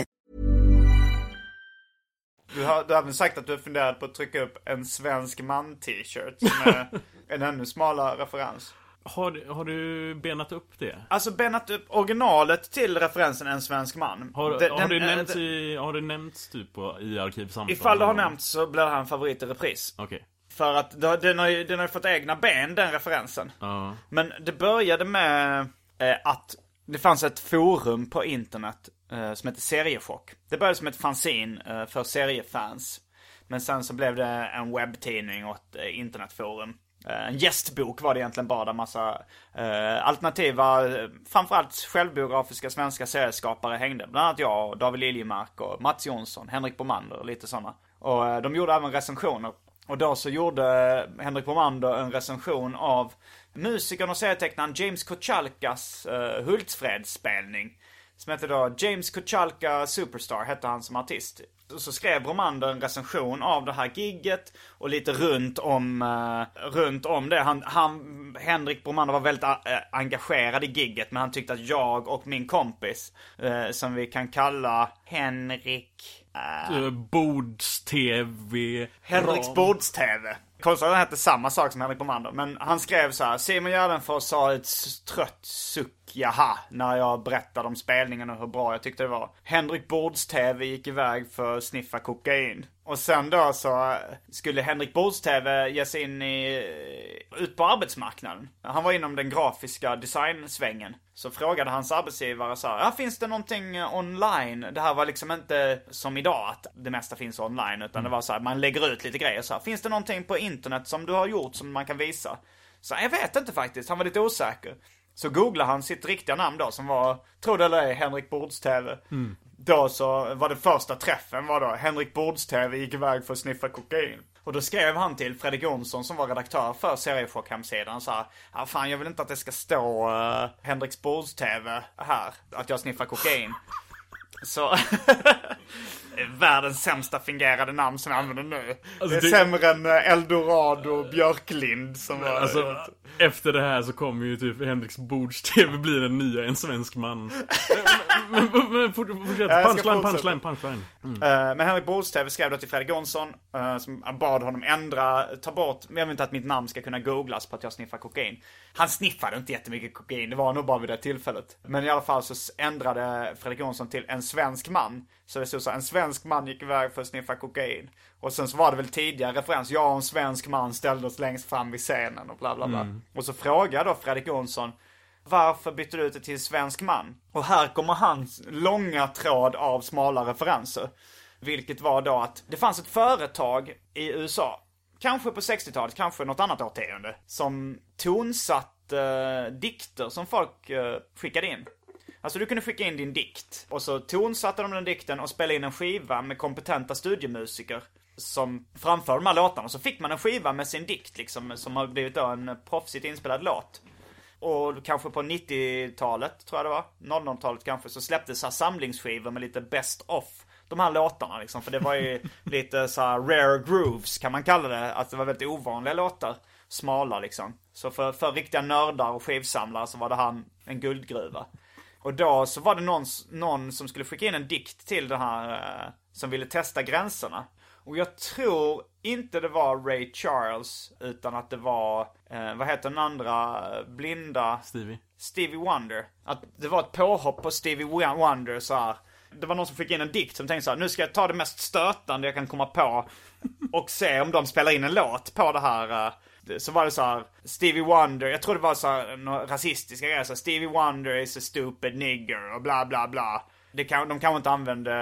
Du har, du har även sagt att du har funderat på att trycka upp en svensk man-t-shirt som är (laughs) en ännu smalare referens. Har, du- har du benat upp det? Alltså benat upp originalet till referensen en svensk man. Har, Den- har, den- det, eh, nämnts den- i, har det nämnts typ på, i arkivsamtal? Ifall det har nämnts så blir det här en favorit i repris. Okej. För att den har, ju, den har ju fått egna ben, den referensen. Ja. Men det började med eh, att det fanns ett forum på internet eh, Eh, som heter Seriechock. Det började som ett fanzine eh, för seriefans. Men sen så blev det en webbtidning och ett eh, internetforum. En gästbok var det egentligen bara där massa eh, alternativa, framförallt självbiografiska svenska serieskapare hängde. Bland annat jag, och David Liljemark och Mats Jonsson, Henrik Bomander och lite sådana. Och eh, de gjorde även recensioner. Och då så gjorde Henrik Bomander en recension av musikern och serietecknaren James Kochalkas eh, Hultsfredsspelning. Som hette då James Kochalka Superstar, hette han som artist. Och så skrev Bromander en recension av det här gigget och lite runt om, eh, runt om det. Han, han, Henrik Bromander var väldigt eh, engagerad i gigget men han tyckte att jag och min kompis, eh, som vi kan kalla Henrik... Uh, Bords-TV. Henriks. Bords-TV. Han hette samma sak som Henrik Bomander. Men han skrev så här. Simon Gärdenfors sa ett trött suck jaha när jag berättade om spelningen och hur bra jag tyckte det var. Henrik Bords-TV gick iväg för att sniffa kokain. Och sen då så eh, skulle Henrik Bords-TV ge sig in i, eh, ut på arbetsmarknaden. Han var inom den grafiska designsvängen. Så frågade hans arbetsgivare så här, ja, finns det någonting eh, online? Det här var liksom inte som idag att det mesta finns online. Utan det var så här, man lägger ut lite grejer så här. Finns det någonting på internet som du har gjort som man kan visa? Så jag vet inte faktiskt, han var lite osäker. Så googlade han sitt riktiga namn då som var, tro det eller ej, Henrik Bords-TV. Då så var det första träffen var då Henrik Bords-TV gick iväg för att sniffa kokain. Och då skrev han till Fredrik Jonsson som var redaktör för Seriechock hemsidan så här, ja fan jag vill inte att det ska stå uh, Henriks Bords-TV här, att jag sniffar kokain. Så (laughs) Världens sämsta fingerade namn som jag använder nu. Alltså, det är det- sämre än eh, Eldorado Björklind som var... Alltså, efter det här så kommer ju typ Henriks Bords-TV bli den nya En Svensk Man. (laughs) men, men, men fort- fortsätt. Punchline, punchline, punchline. Mm. Eh, Men Henrik Bords-TV skrev då till Fredrik Jonsson, eh, som bad honom ändra, ta bort, jag vill inte att mitt namn ska kunna googlas på att jag sniffar kokain. Han sniffade inte jättemycket kokain, det var nog bara vid det tillfället. Men i alla fall så ändrade Fredrik Jonsson till en svensk man. Så det stod så, en svensk man gick iväg för att sniffa kokain. Och sen så var det väl tidigare referens, jag och en svensk man ställde oss längst fram vid scenen och bla bla bla. Mm. Och så frågade då Fredrik Jonsson, varför bytte du ut det till svensk man? Och här kommer hans långa tråd av smala referenser. Vilket var då att det fanns ett företag i USA, kanske på 60-talet, kanske något annat årtionde, som tonsatt eh, dikter som folk eh, skickade in. Alltså du kunde skicka in din dikt och så tonsatte de den dikten och spelade in en skiva med kompetenta studiemusiker som framförde de här låtarna. Så fick man en skiva med sin dikt liksom, som har blivit då en proffsigt inspelad låt. Och kanske på 90-talet, tror jag det var, 00-talet kanske, så släpptes så här samlingsskivor med lite best of de här låtarna liksom. För det var ju (laughs) lite så här rare grooves kan man kalla det. Att det var väldigt ovanliga låtar. Smala liksom. Så för, för riktiga nördar och skivsamlare så var det här en guldgruva. Och då så var det någon, någon som skulle skicka in en dikt till det här, eh, som ville testa gränserna. Och jag tror inte det var Ray Charles, utan att det var, eh, vad heter den andra blinda? Stevie. Stevie Wonder. Att det var ett påhopp på Stevie Wonder så här. Det var någon som fick in en dikt som tänkte så här, nu ska jag ta det mest stötande jag kan komma på och se om de spelar in en låt på det här. eh, Så var det så här, Stevie Wonder, jag tror det var så här, några rasistiska grejer, så här, Stevie Wonder is a stupid nigger och bla bla bla. Det kan, de kanske inte använde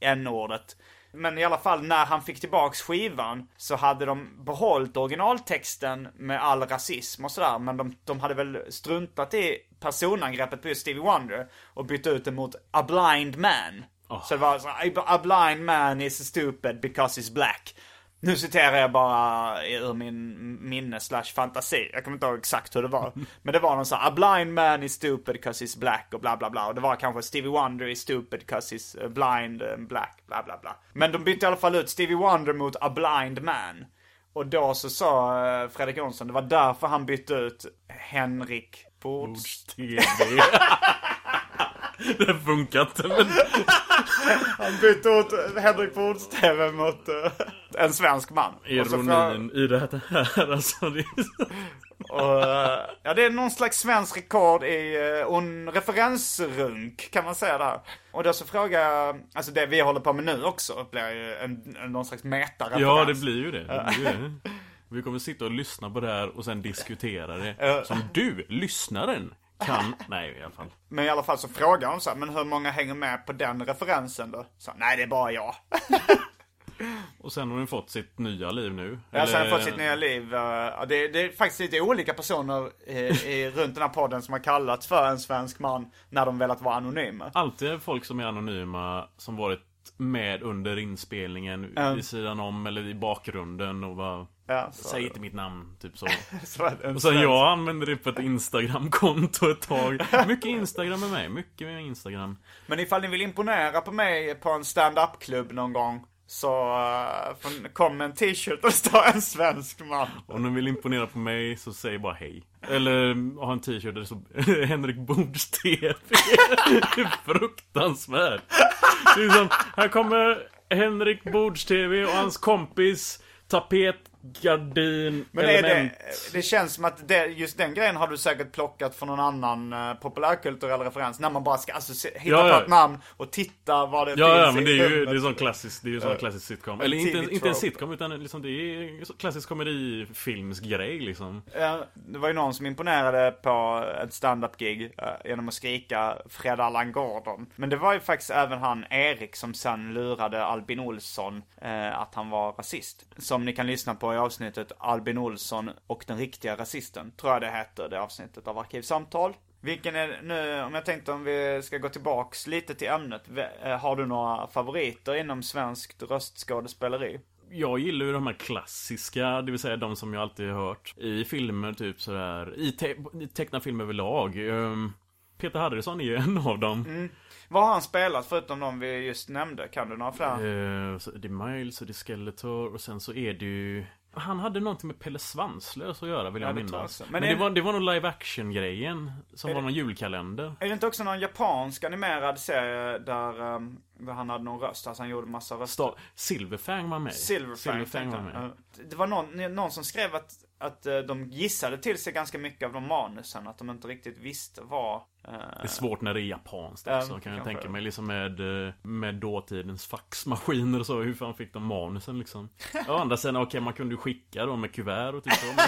eh, n-ordet. Men i alla fall när han fick tillbaks skivan så hade de behållit originaltexten med all rasism och sådär. Men de, de hade väl struntat i personangreppet på just Stevie Wonder och bytt ut det mot A Blind Man. Så det var så a blind man is stupid because he's black. Nu citerar jag bara ur min minne slash fantasi. Jag kommer inte ihåg exakt hur det var. (laughs) Men det var någon sån här, a blind man is stupid because he's black och bla bla bla. Och det var kanske Stevie Wonder is stupid because he's uh, blind and black, bla bla bla. Men de bytte i alla fall ut Stevie Wonder mot a blind man. Och då så sa eh, Fredrik Jonsson, det var därför han bytte ut Henrik Bords... (laughs) Det funkar inte men... (laughs) Han bytte ut Henrik Bords TV mot eh, en svensk man. Ironin i det (laughs) här alltså. Det är. Och, eh, ja, det är någon slags svensk rekord i uh, en referensrunk kan man säga där. Och då så frågar jag, alltså det vi håller på med nu också blir ju en, en, någon slags metareferens. Ja det blir ju det. det, blir ju det. Vi kommer sitta och lyssna på det här och sen diskutera det. Som du, lyssnaren, kan... Nej i alla fall. Men i alla fall så frågar de så här, men hur många hänger med på den referensen då? Så, nej det är bara jag. (laughs) Och sen har den fått sitt nya liv nu. Ja, sen har Eller- fått sitt nya liv. eh, det, det är faktiskt lite olika personer i, i, (laughs) runt den här podden som har kallats för en svensk man när de velat vara anonyma. Alltid folk som är anonyma som varit med under inspelningen Ja. vid sidan om eller i bakgrunden och bara Ja, Säg inte mitt namn, typ så. (laughs) Så Och sen jag använde det på ett Instagram-konto ett tag. Mycket Instagram med mig, mycket med Instagram. Men ifall ni vill imponera på mig på en stand-up-klubb någon gång så uh, kom en t-shirt och står en svensk man. Om de vill imponera på mig så säg bara hej. Eller ha en t-shirt där det står (laughs) Henrik Bords TV. Det är fruktansvärt. Det är som, här kommer Henrik Bords TV och hans kompis tapetgardin Men är det, det känns som att det, just den grejen har du säkert plockat från någon annan uh, populärkulturell referens. När man bara ska alltså, hitta Ja, ja. på ett namn och titta vad det Ja, finns ja men i det är ju det är sån klassisk, det är ju sån Ja. klassisk sitcom. En Eller inte, TV inte en sitcom utan liksom det är så klassisk komedifilmsgrej liksom. Ja, det var ju någon som imponerade på ett stand-up-gig eh, genom att skrika Fred Allan Gordon. Men det var ju faktiskt även han Erik som sen lurade Albin Olsson att han var rasist. Som ni kan lyssna på i avsnittet Albin Olsson och den riktiga rasisten. Tror jag det heter, det avsnittet av Arkivsamtal. Vilken är nu, om jag tänkte om vi ska gå tillbaks lite till ämnet. eh, Har du några favoriter inom svenskt röstskådespeleri? Jag gillar ju de här klassiska, det vill säga de som jag alltid har hört i filmer typ sådär, i, te i tecknade filmer överlag. Um, Peter Harrison är ju (laughs) en av dem. Vad har han spelat förutom de vi just nämnde? Kan du några fler? Så det är Miles och det är Skeletor och sen så är det ju Han hade någonting med Pelle Svanslös att göra vill Ja, jag jag minnas. Men, Men det, var, det var nog live action grejen Som var det- någon julkalender Är det inte också någon japansk animerad serie där, um, där han hade någon röst? Alltså han gjorde massa röster. Sta- Silverfang var med Silverfang, tänkte var med. Det var någon, någon som skrev att, att eh, de gissade till sig ganska mycket av de manusen. Att de inte riktigt visste vad... eh, Det är svårt när det är japanskt Ja, också kan jag tänka mig liksom med, eh, med dåtidens faxmaskiner och så Hur fan fick de manusen liksom? (laughs) Å andra sidan, okej man kunde ju skicka dem med kuvert och typ så (laughs)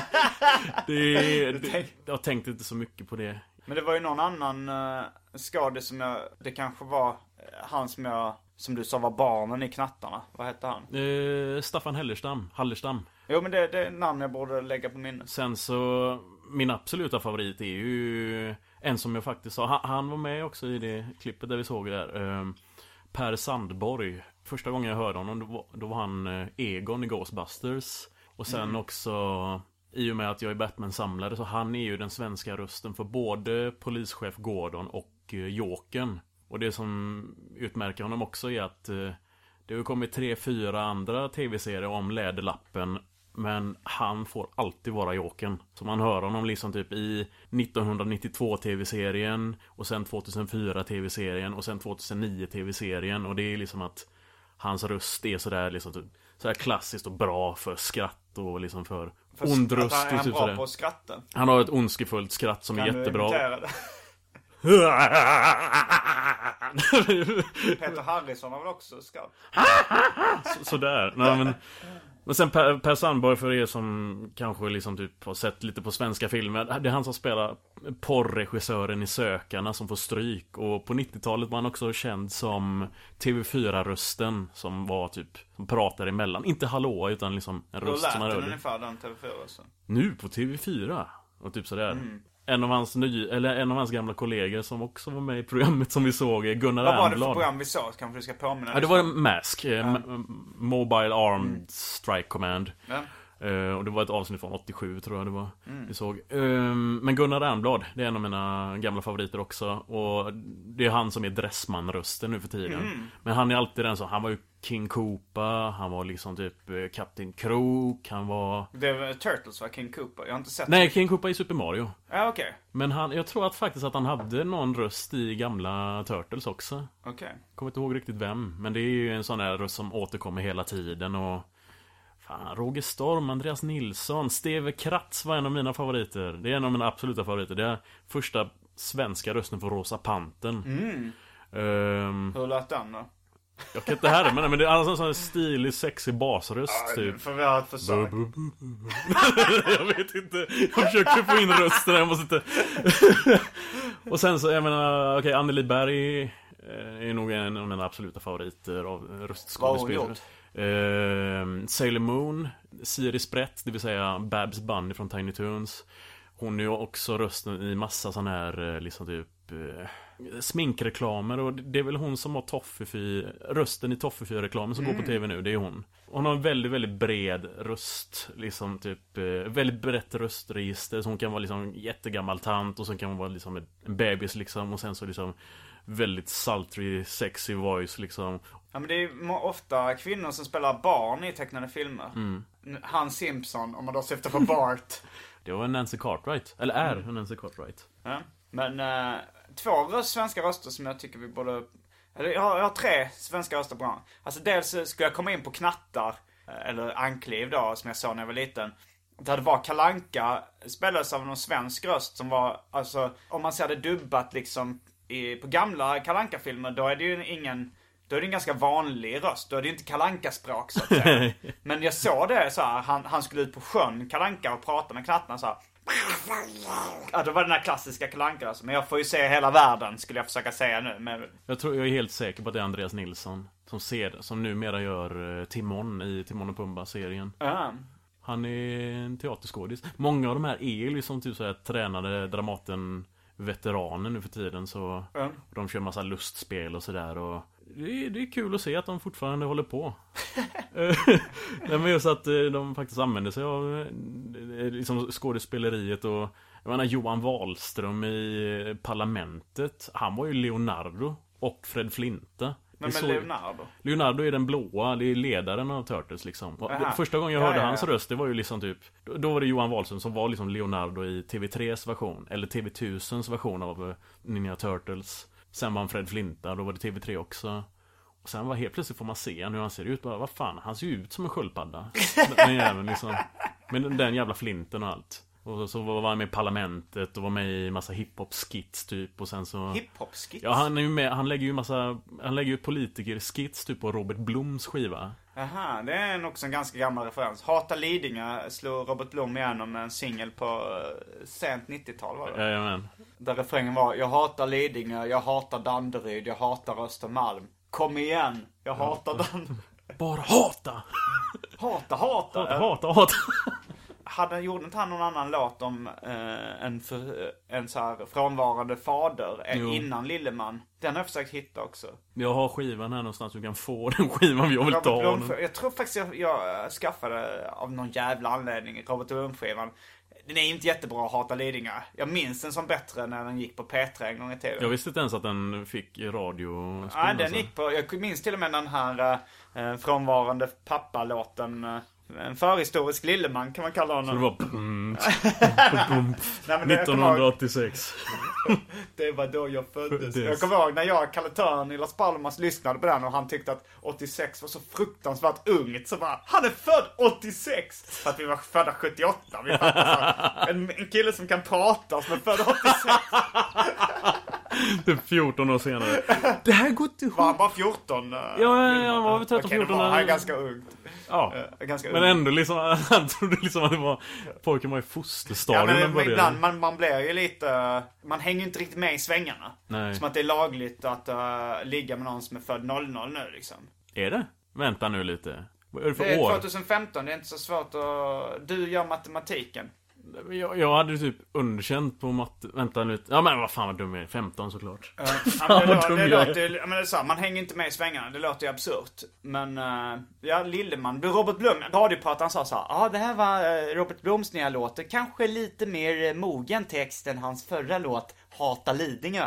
det, det, Jag tänkte inte så mycket på det Men det var ju någon annan uh, skådis som jag... Det kanske var eh, han som jag... Som du sa var barnen i Knattarna. Vad hette han? eh, Staffan Hellerstam, Hallerstam Jo men det, det är namn jag borde lägga på minnet. Sen så Min absoluta favorit är ju En som jag faktiskt sa, han, han var med också i det klippet där vi såg det där ehm, Per Sandborg. Första gången jag hörde honom då var, då var han eh, Egon i Ghostbusters. Och sen Mm. också I och med att jag är Batman-samlare så han är ju den svenska rösten för både polischef Gordon och eh, Jokern. Och det som utmärker honom också är att eh, Det har kommit tre, fyra andra tv-serier om Läderlappen men han får alltid vara Jokern. Så man hör honom liksom typ i 1992 tv-serien och sen 2004 tv-serien och sen 2009 tv-serien och det är liksom att hans röst är sådär liksom typ, sådär klassiskt och bra för skratt och liksom för, För ond röst han är typ bra sådär. på att skratta. Han har ett ondskefullt skratt som Kan är jättebra. (laughs) Peter Harrison har väl också skratt? (laughs) Så- Sådär. Nej, men, men sen Per, per Sandborg för er som kanske liksom typ har sett lite på svenska filmer. Det är han som spelar porrregissören i Sökarna som får stryk. Och på 90-talet var han också känd som TV4-rösten som var typ, som pratade emellan. Inte hallå utan liksom en röst lät som man den hörde. ungefär den TV4-rösten? Nu på TV4. Och typ sådär. En av hans ny, eller en av hans gamla kollegor som också var med i programmet som vi såg, Gunnar Vad var det för Ernblad. program vi såg? Kanske du ska påminna Ja, det var Mask, eh, M- Mobile Armed Strike Command. Ja. Eh, och det var ett avsnitt från 87 tror jag det var Mm. vi såg. Ehm, men Gunnar Ernblad, det är en av mina gamla favoriter också. Och det är han som är Dressman-rösten nu för tiden. Mm. Men han är alltid den som, han var ju King Koopa, han var liksom typ eh, Kapten Krok, han var... Det var Turtles va? King Cooper? Jag har inte sett Nej, King Koopa i Super Mario. Ja, okej. Men han, jag tror att faktiskt att han hade någon röst i gamla Turtles också. Okej. Kommer inte ihåg riktigt vem. Men det är ju en sån där röst som återkommer hela tiden och... Fan, Roger Storm, Andreas Nilsson, Steve Kratz var en av mina favoriter. Det är en av mina absoluta favoriter. Det är första svenska rösten för Rosa Pantern. Mm. Ehm, Hur lät den då? Jag kan inte härma den, men det är alltså en sån här stilig, sexig basröst typ. Får vi ha ett försök? (laughs) Jag vet inte. Jag försöker få in rösten, jag måste inte... (laughs) och sen så, jag menar, okej, Anneli Berg eh, är nog en av mina absoluta favoriter av röstskådespelare. Vad har hon? Eh, Sailor Moon, Siri Sprätt, det vill säga Babs Bunny från Tiny Toons. Hon är ju också rösten i massa sån här, eh, liksom typ eh, Sminkreklamer och det är väl hon som har Toffifee Rösten i Toffifee-reklamen som går på tv nu, det är hon Hon har en väldigt, väldigt bred röst Liksom typ, eh, väldigt brett röstregister Så hon kan vara liksom jättegammal tant och sen kan hon vara liksom en bebis liksom och sen så liksom Väldigt sultry, sexy voice liksom Ja men det är ofta kvinnor som spelar barn i tecknade filmer. Mm. Han Simpson, om man då syftar på Bart. (laughs) Det var Nancy Cartwright, eller är Nancy Cartwright ja. Men eh, två svenska röster som jag tycker vi borde... Eller jag har, jag har tre svenska röster på gång. Alltså dels skulle jag komma in på Knattar, eh, eller Ankliv då, som jag såg när jag var liten. Där det var Kalanka spelades av någon svensk röst som var, alltså om man ser det dubbat liksom i, på gamla kalanka filmer då är det ju ingen då är det en ganska vanlig röst. Då är det inte kalanka språk så att säga. Men jag såg det så här, han, han skulle ut på sjön, kalanka och prata med knattarna så här. Ja, det var den här klassiska kalanka alltså. Men jag får ju se hela världen skulle jag försöka säga nu. Men Jag tror, jag är helt säker på att det är Andreas Nilsson Som ser, som numera gör eh, Timon i Timon och Pumba-serien Ja. Han är en teaterskådis Många av de här är liksom typ såhär tränade Dramaten Veteraner nu för tiden så Ja. De kör massa lustspel och sådär och det är, det är kul att se att de fortfarande håller på Eh, (laughs) Nej men just att eh, de faktiskt använder sig av eh, liksom skådespeleriet och Jag menar Johan Wahlström i eh, Parlamentet Han var ju Leonardo och Fred Flinta Men såg- Leonardo? Leonardo är den blåa, det är ledaren av Turtles liksom Aha. Första gången jag Ja, hörde ja, hans ja. röst, det var ju liksom typ Då var det Johan Wahlström som var liksom Leonardo i TV3s version Eller TV1000s version av eh, Ninja Turtles Sen var han Fred Flinta, då var det TV3 också. Och sen var helt plötsligt får man se hur han ser ut, bara vad fan, han ser ju ut som en sköldpadda. Den jäveln liksom. Med den- den jävla flinten och allt. Och så var han med i Parlamentet och var med i massa hiphop-skits typ och sen så Hiphop-skits? Ja han är ju med, han lägger ju massa Han lägger ju politiker-skits typ på Robert Bloms skiva Aha, det är en också en ganska gammal referens. Hata Lidingö slog Robert Blom igenom med en singel på eh, sent 90-tal var det? Jajamän Där refrängen var Jag hatar Lidingö, jag hatar Danderyd, jag hatar Östermalm. Kom igen, jag hatar Danderyd. Bara hata! Hata, hata! Hata, hata, hata! Hade, gjorde inte han någon annan låt om eh, en, för, en så här frånvarande fader eh, innan Lilleman? Den har jag försökt hitta också. Jag har skivan här någonstans, du kan få den skivan jag vill Robert ta Blom, den. jag tror faktiskt jag, jag eh, skaffade av någon jävla anledning Robert Blom-skivan. Den är inte jättebra, Hata Lidingö. Jag minns den som bättre när den gick på P3 en gång i tiden. Jag visste inte ens att den fick radio Nej, den gick på, jag minns till och med den här eh, frånvarande pappa-låten. En förhistorisk lilleman kan man kalla honom. Så det var mm, (laughs) Nej, men det, jag kommer ihåg, 1986 (laughs) det var då jag föddes. Jag kommer ihåg när jag, Kalle Törn i Las Palmas lyssnade på den och han tyckte att 86 var så fruktansvärt ungt. Så bara, han är född 86! För att vi var födda 78. Vi fattar så. En, en kille som kan prata som är född 86. Typ 14 år senare Det här går inte Var han ihop bara 14? eh, Ja, ja, ja, han var väl 13, Okej, det 14 var, han är ganska ungt. Ja, Eh, ganska men ung. ändå liksom, (laughs) han trodde liksom att det var Pojken var i Ja, fosterstadion men, när men ibland, man, man blir ju lite... Man hänger ju inte riktigt med i svängarna. Nej. Som att det är lagligt att uh, ligga med någon som är född 00 nu liksom. Är det? Vänta nu lite Vad är det för Det är år? 2015, det är inte så svårt att... Du gör matematiken. Jag, jag hade typ underkänt på matte. Vänta nu. Ja men vad fan vad dum jag är. 15 såklart. Ja, Fan men det, (laughs) vad dum lå- det jag är. låter, ja, men det är så här, man hänger inte med i svängarna. Det låter ju absurt. Men, eh, ja, Lilleman. Robert Blom, radioprataren sa så här. Ja, det här var eh, Robert Bloms nya låt. Kanske lite mer eh, mogen text än hans förra låt, Hata Lidingö.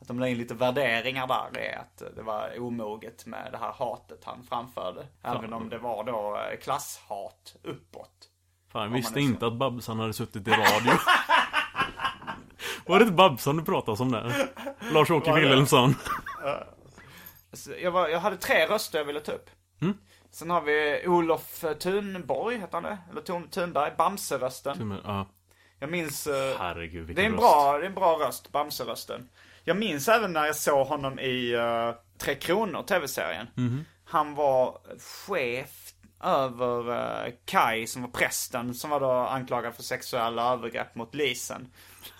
Att de la in lite värderingar där i att det var omoget med det här hatet han framförde. Även om det var då klasshat uppåt. Fan, jag visste inte att Babsan hade suttit i radio. (laughs) Var det inte Babsan du pratade om där? Lars-Åke? Wilhelmsson. Jag, var, jag hade tre röster jag ville ta upp. Mm. Sen har vi Olof Thunborg, heter han det? Eller Thun, Thunberg, Bamse-rösten. Ja, Jag minns... eh, herregud vilken det är en röst. bra, det är en bra röst, Bamse-rösten. Jag minns även när jag såg honom i uh, Tre Kronor, tv-serien. Mhm. Han var chef över uh, Kai som var prästen som var då anklagad för sexuella övergrepp mot Lisen.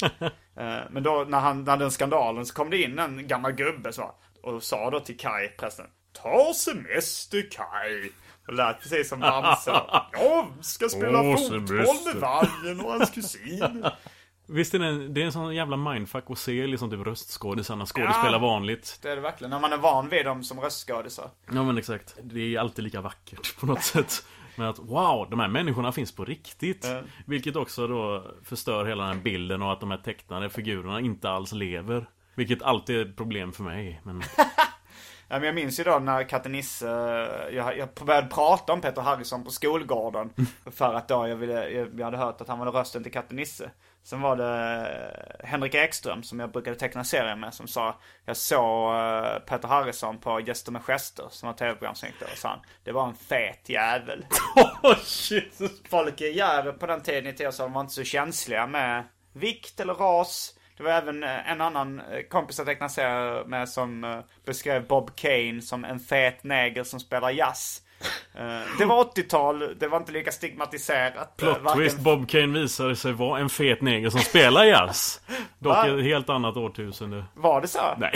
(laughs) Eh, Men då när, han, när den skandalen så kom det in en gammal gubbe så, och sa då till Kai, prästen, Ta semester Kai. Och lät precis som Bamse. (laughs) Jag ska spela Åh, fotboll semester. med Vargen och hans kusin. (laughs) Visst är det, en, det är en sån jävla mindfuck att se liksom typ röstskådisarna skådespela Ja. vanligt. Det är det verkligen. När man är van vid dem som röstskådisar. Ja men exakt. Det är alltid lika vackert på något sätt. Men att wow, de här människorna finns på riktigt. Ja. Vilket också då förstör hela den här bilden och att de här tecknade figurerna inte alls lever. Vilket alltid är ett problem för mig. Men (laughs) Ja, men jag minns ju då när Katte Nisse, jag, jag började prata om Peter Harrison på skolgården. För att då jag, ville, jag hade hört att han var rösten till Katte Nisse. Sen var det Henrik Ekström som jag brukade teckna serier med som sa Jag såg eh, Peter Harrison på Gäster med gester som var tv-programsnickare och sa han Det var en fet jävel. (laughs) oh, shit. Folk i Gärdet på den tiden i Teosholm var inte så känsliga med vikt eller ras. Det var även eh, en annan eh, kompis jag tecknade serier med som eh, beskrev Bob Kane som en fet neger som spelar jazz. Eh, Det var 80-tal, det var inte lika stigmatiserat. eh, Plot varken- twist, Bob Kane visade sig vara en fet neger som spelar jazz. (laughs) Dock Va? ett helt annat årtusende. Var det så? Nej.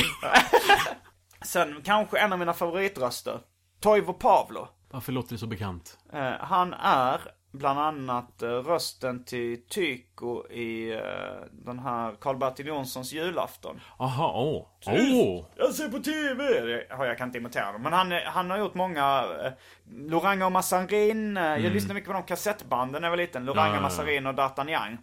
(laughs) Sen kanske en av mina favoritröster. Toivo Pavlo. Varför låter det så bekant? Eh, han är bland annat eh, rösten till Tycho i eh, den här Karl-Bertil Jonssons julafton. Aha, åh. Åh! Jag ser på TV! Det har jag kan inte imitera dem. Men han, är- han har gjort många... Eh, Loranga och Massarin. Eh, Jag lyssnade mycket på de kassettbanden när jag var liten. Loranga, Mm. Ja. Massarin och D'Artagnan.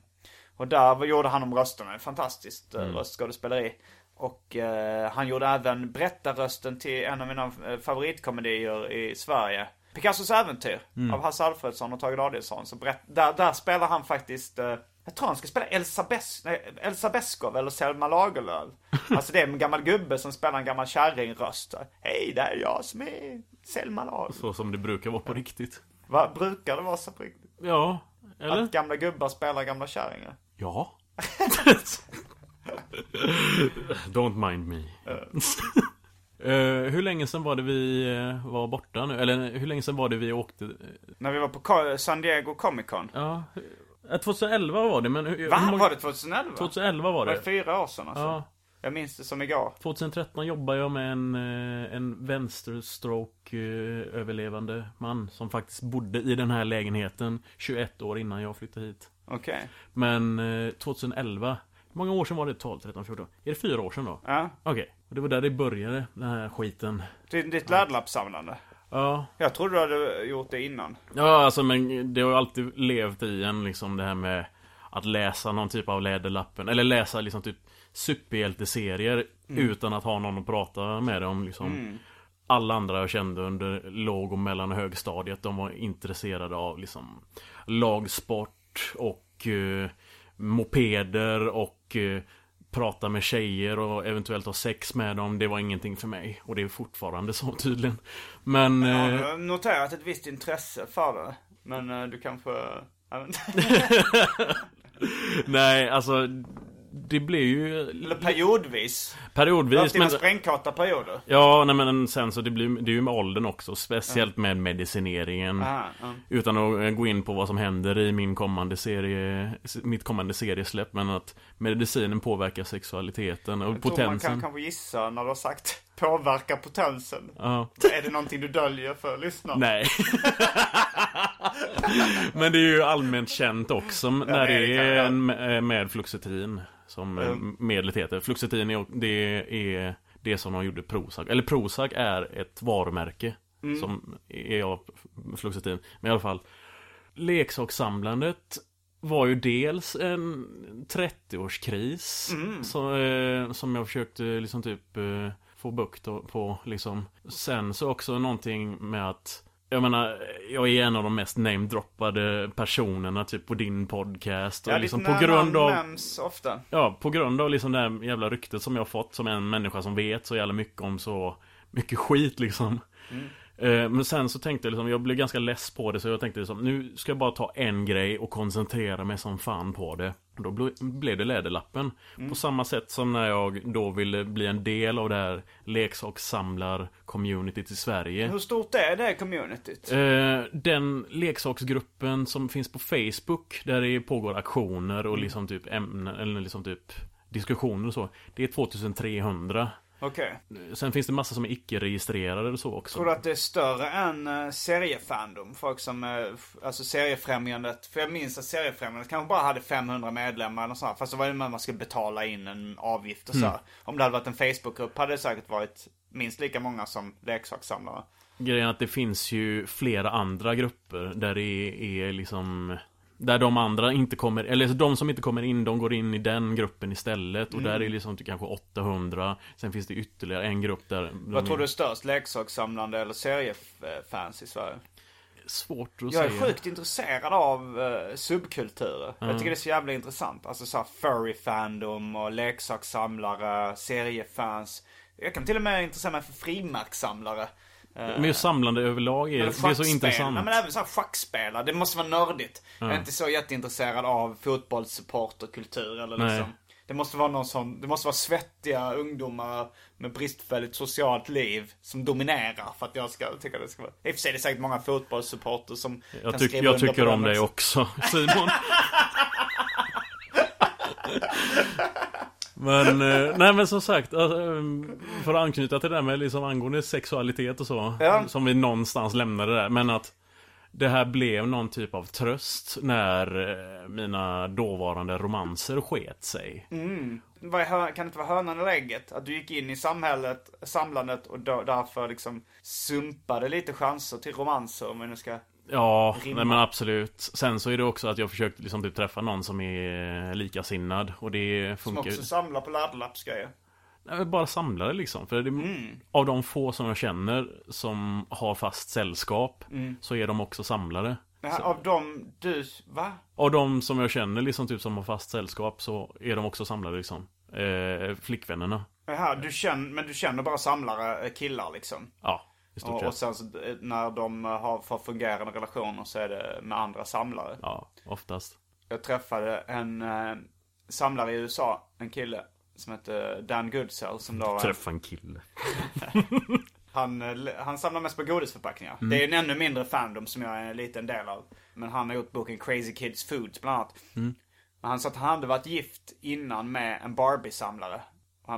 Och där gjorde han om rösterna. Fantastiskt Mm. eh, röstskådespeleri. Och eh, han gjorde även berättarrösten till en av mina eh, favoritkomedier i Sverige. Picassos äventyr Mm. av Hasse Alfredsson och Tage Danielsson. Så berätt, där, där spelar han faktiskt, eh, jag tror han ska spela Elsa, Bes, nej, Elsa Beskow eller Selma Lagerlöf. (laughs) Alltså det är en gammal gubbe som spelar en gammal kärringröst. Hej, det är jag som är Selma Lagerlöf. Så som det brukar vara på riktigt. Vad brukar det vara så på riktigt? Ja, eller? Att gamla gubbar spelar gamla kärringar? Ja. (laughs) (laughs) Don't mind me. Eh, hur länge sedan var det vi eh, var borta nu? Eller hur länge sedan var det vi åkte? När vi var på San Diego Comic Con. Ja, eh, 2011 var det men hur, Va? många- Var det 2011? 2011 var Var det. det fyra år sedan alltså? Ja. Jag minns det som igår. 2013 jobbade jag med en, eh, en vänsterstroke eh, överlevande man som faktiskt bodde i den här lägenheten 21 år innan jag flyttade hit. Okej. Men eh, 2011, hur många år sedan var det? 12, 13, 14? Är det fyra år sedan då? Ja. Okej, och det var där det började, den här skiten. Ditt, ditt läderlappssamlande. Ja, Jag trodde du hade gjort det innan. Ja, alltså men det har ju alltid levt i en liksom det här med att läsa någon typ av läderlappen. Eller läsa liksom typ superhjälteserier utan att ha någon att prata med om liksom. Alla andra jag kände under låg och mellan och högstadiet de var intresserade av liksom lagsport och eh, mopeder och eh, prata med tjejer och eventuellt ha sex med dem. Det var ingenting för mig. Och det är fortfarande så tydligen. Men... Ja, eh, jag har noterat ett visst intresse för det. Men eh, du kanske... (laughs) Nej, alltså det blir ju Eller periodvis. Periodvis men... sprängkarta perioder. Ja, nej men sen så det blir det är ju med åldern också Speciellt med medicineringen Aha, ja. Utan att eh, gå in på vad som händer i min kommande serie Mitt kommande seriesläpp Men att medicinen påverkar sexualiteten och Jag tror man potensen kan kanske gissa när du har sagt påverka potensen. Ja, Är det någonting du döljer för lyssnarna? nej (laughs) Men det är ju allmänt känt också när det är det det är en, med fluoxetin. Som eh, medlet heter. Fluoxetin är, det är det som de gjorde Prozac. Eller Prozac är ett varumärke. Som är av fluoxetin. Men i alla fall. Leksakssamlandet var ju dels en 30-årskris. Som, eh, som jag försökte liksom typ eh, få bukt på liksom. Sen så också någonting med att jag menar, jag är en av de mest namedroppade personerna typ på din podcast. Och Ja, liksom på grund av... nämns ofta. Ja, på grund av liksom det här jävla ryktet som jag har fått som en människa som vet så jävla mycket om så mycket skit liksom. Eh, Men sen så tänkte jag liksom, jag blev ganska less på det så jag tänkte liksom, nu ska jag bara ta en grej och koncentrera mig som fan på det. Då ble- blev det Läderlappen. På samma sätt som när jag då ville bli en del av det här leksakssamlar-communityt i Sverige. Hur stort är det communityt? Eh, den leksaksgruppen som finns på Facebook Där det pågår aktioner och liksom typ ämnen Eller liksom typ diskussioner och så Det är 2300 Okej. Sen finns det massa som är icke-registrerade och så också Tror du att det är större än uh, seriefandom? Folk som, uh, alltså seriefrämjandet. För jag minns att seriefrämjandet kanske bara hade 500 medlemmar eller sånt. Fast det var ju när man skulle betala in en avgift och så. Mm. Om det hade varit en Facebookgrupp hade det säkert varit minst lika många som leksakssamlare. Grejen är att det finns ju flera andra grupper Där det är liksom Där de andra inte kommer Eller de som inte kommer in De går in i den gruppen istället Och där är liksom typ kanske 800 Sen finns det ytterligare en grupp där Vad tror du är störst? Leksakssamlande eller seriefans i Sverige? Svårt att Jag är säga sjukt intresserad av uh, subkulturer. Jag tycker det är så jävla intressant. Alltså såhär furry-fandom och leksakssamlare, seriefans. Jag kan till och med intressera mig för frimärkssamlare. Eh, Men just samlande överlag är, det är så intressant Nej, men även såhär schackspelare. Det måste vara nördigt. Jag är inte så jätteintresserad av fotbollssupporterkultur eller Nej. liksom. Det måste vara någon som, det måste vara svettiga ungdomar med bristfälligt socialt liv som dominerar för att jag ska tycka det ska vara. I och för sig är det säkert många fotbollssupporter som Jag, kan tyck, skriva jag under tycker på om dig också, Simon. (laughs) (laughs) men, eh, nej men som sagt, eh, för att anknyta till det där med liksom angående sexualitet och så. Ja. Som vi någonstans lämnade där. Men att det här blev någon typ av tröst när eh, mina dåvarande romanser sket sig. Hö- Kan det inte vara hönan eller ägget? Att du gick in i samhället, samlandet och därför liksom sumpade lite chanser till romanser om vi nu ska... Ja, Rimma. nej men absolut. Sen så är det också att jag försökt liksom typ träffa någon som är likasinnad. Och det Som funkar också samlar på laddlappsgrejer. Nej, men bara samlare liksom. För det, Mm. av de få som jag känner som har fast sällskap Mm. så är de också samlare. Men här, av dem du, va? Av de som jag känner liksom typ som har fast sällskap så är de också samlare liksom. Eh, flickvännerna. Jaha, du känner, men du känner bara samlare, eh, killar liksom? Ja, stort Och, sen så eh, när de har för fungerande relationer så är det med andra samlare. Ja, oftast. Jag träffade en eh, samlare i USA, en kille som heter Dan Goodsell som då... Träffa en kille. (laughs) Han, eh, han samlar mest på godisförpackningar. Det är en ännu mindre fandom som jag är en liten del av. Men han har gjort boken Crazy Kids Foods bland annat. Men han sa att han hade varit gift innan med en Barbie-samlare.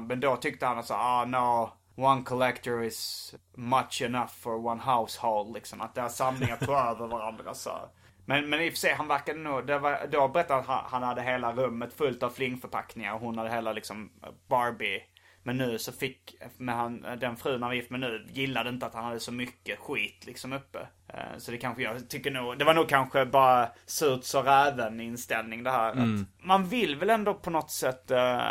Men då tyckte han att så, ah no, one collector is much enough for one household liksom. Att deras samlingar tog över varandra så. Men, men i och för sig, han verkade nog, det var, då berättade han att han, hade hela rummet fullt av flingförpackningar och hon hade hela liksom Barbie. Men nu så fick, men han, den frun han var gift med nu gillade inte att han hade så mycket skit liksom uppe. Eh, Så det kanske, jag tycker nog, det var nog kanske bara surt så räven inställning det här. Att man vill väl ändå på något sätt eh,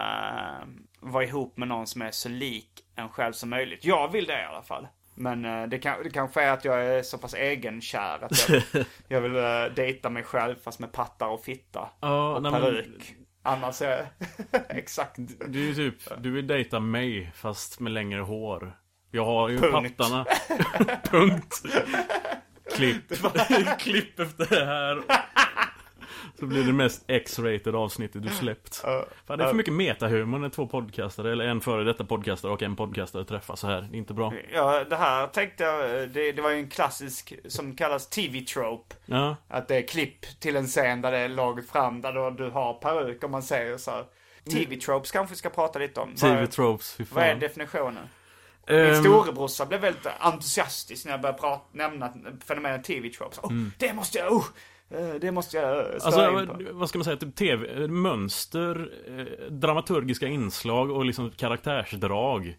vara ihop med någon som är så lik en själv som möjligt. Jag vill det i alla fall. Men eh, det, kan, det kanske är att jag är så pass egenkär att jag, (laughs) jag vill uh, dejta mig själv fast med pattar och fitta. Ja, och nej, men- peruk. Annars är (laughs) exakt. Du är typ, du vill dejta mig fast med längre hår. Jag har ju Punkt. pattarna. (laughs) Punkt. Klipp. Klipp efter det här. Så blir det mest X-rated avsnittet du släppt. Fan, det är för mycket metahumor när två podcastare, eller en före detta podcastare och en podcastare träffas så här. Det är inte bra. Ja, det här tänkte jag, det, det var ju en klassisk som kallas TV-trope. Ja, Att det är klipp till en scen där det är laget fram där då du har peruk om man säger så. här. TV-tropes kanske vi ska prata lite om. TV-tropes, fy Vad är fan. definitionen? Min Ehm, storebrorsa blev väldigt entusiastisk när jag började prata, nämna fenomenet TV-tropes. Oh, det måste jag, oh, det måste jag störa in på. Alltså, vad ska man säga, typ tv, mönster, eh, dramaturgiska inslag och liksom karaktärsdrag.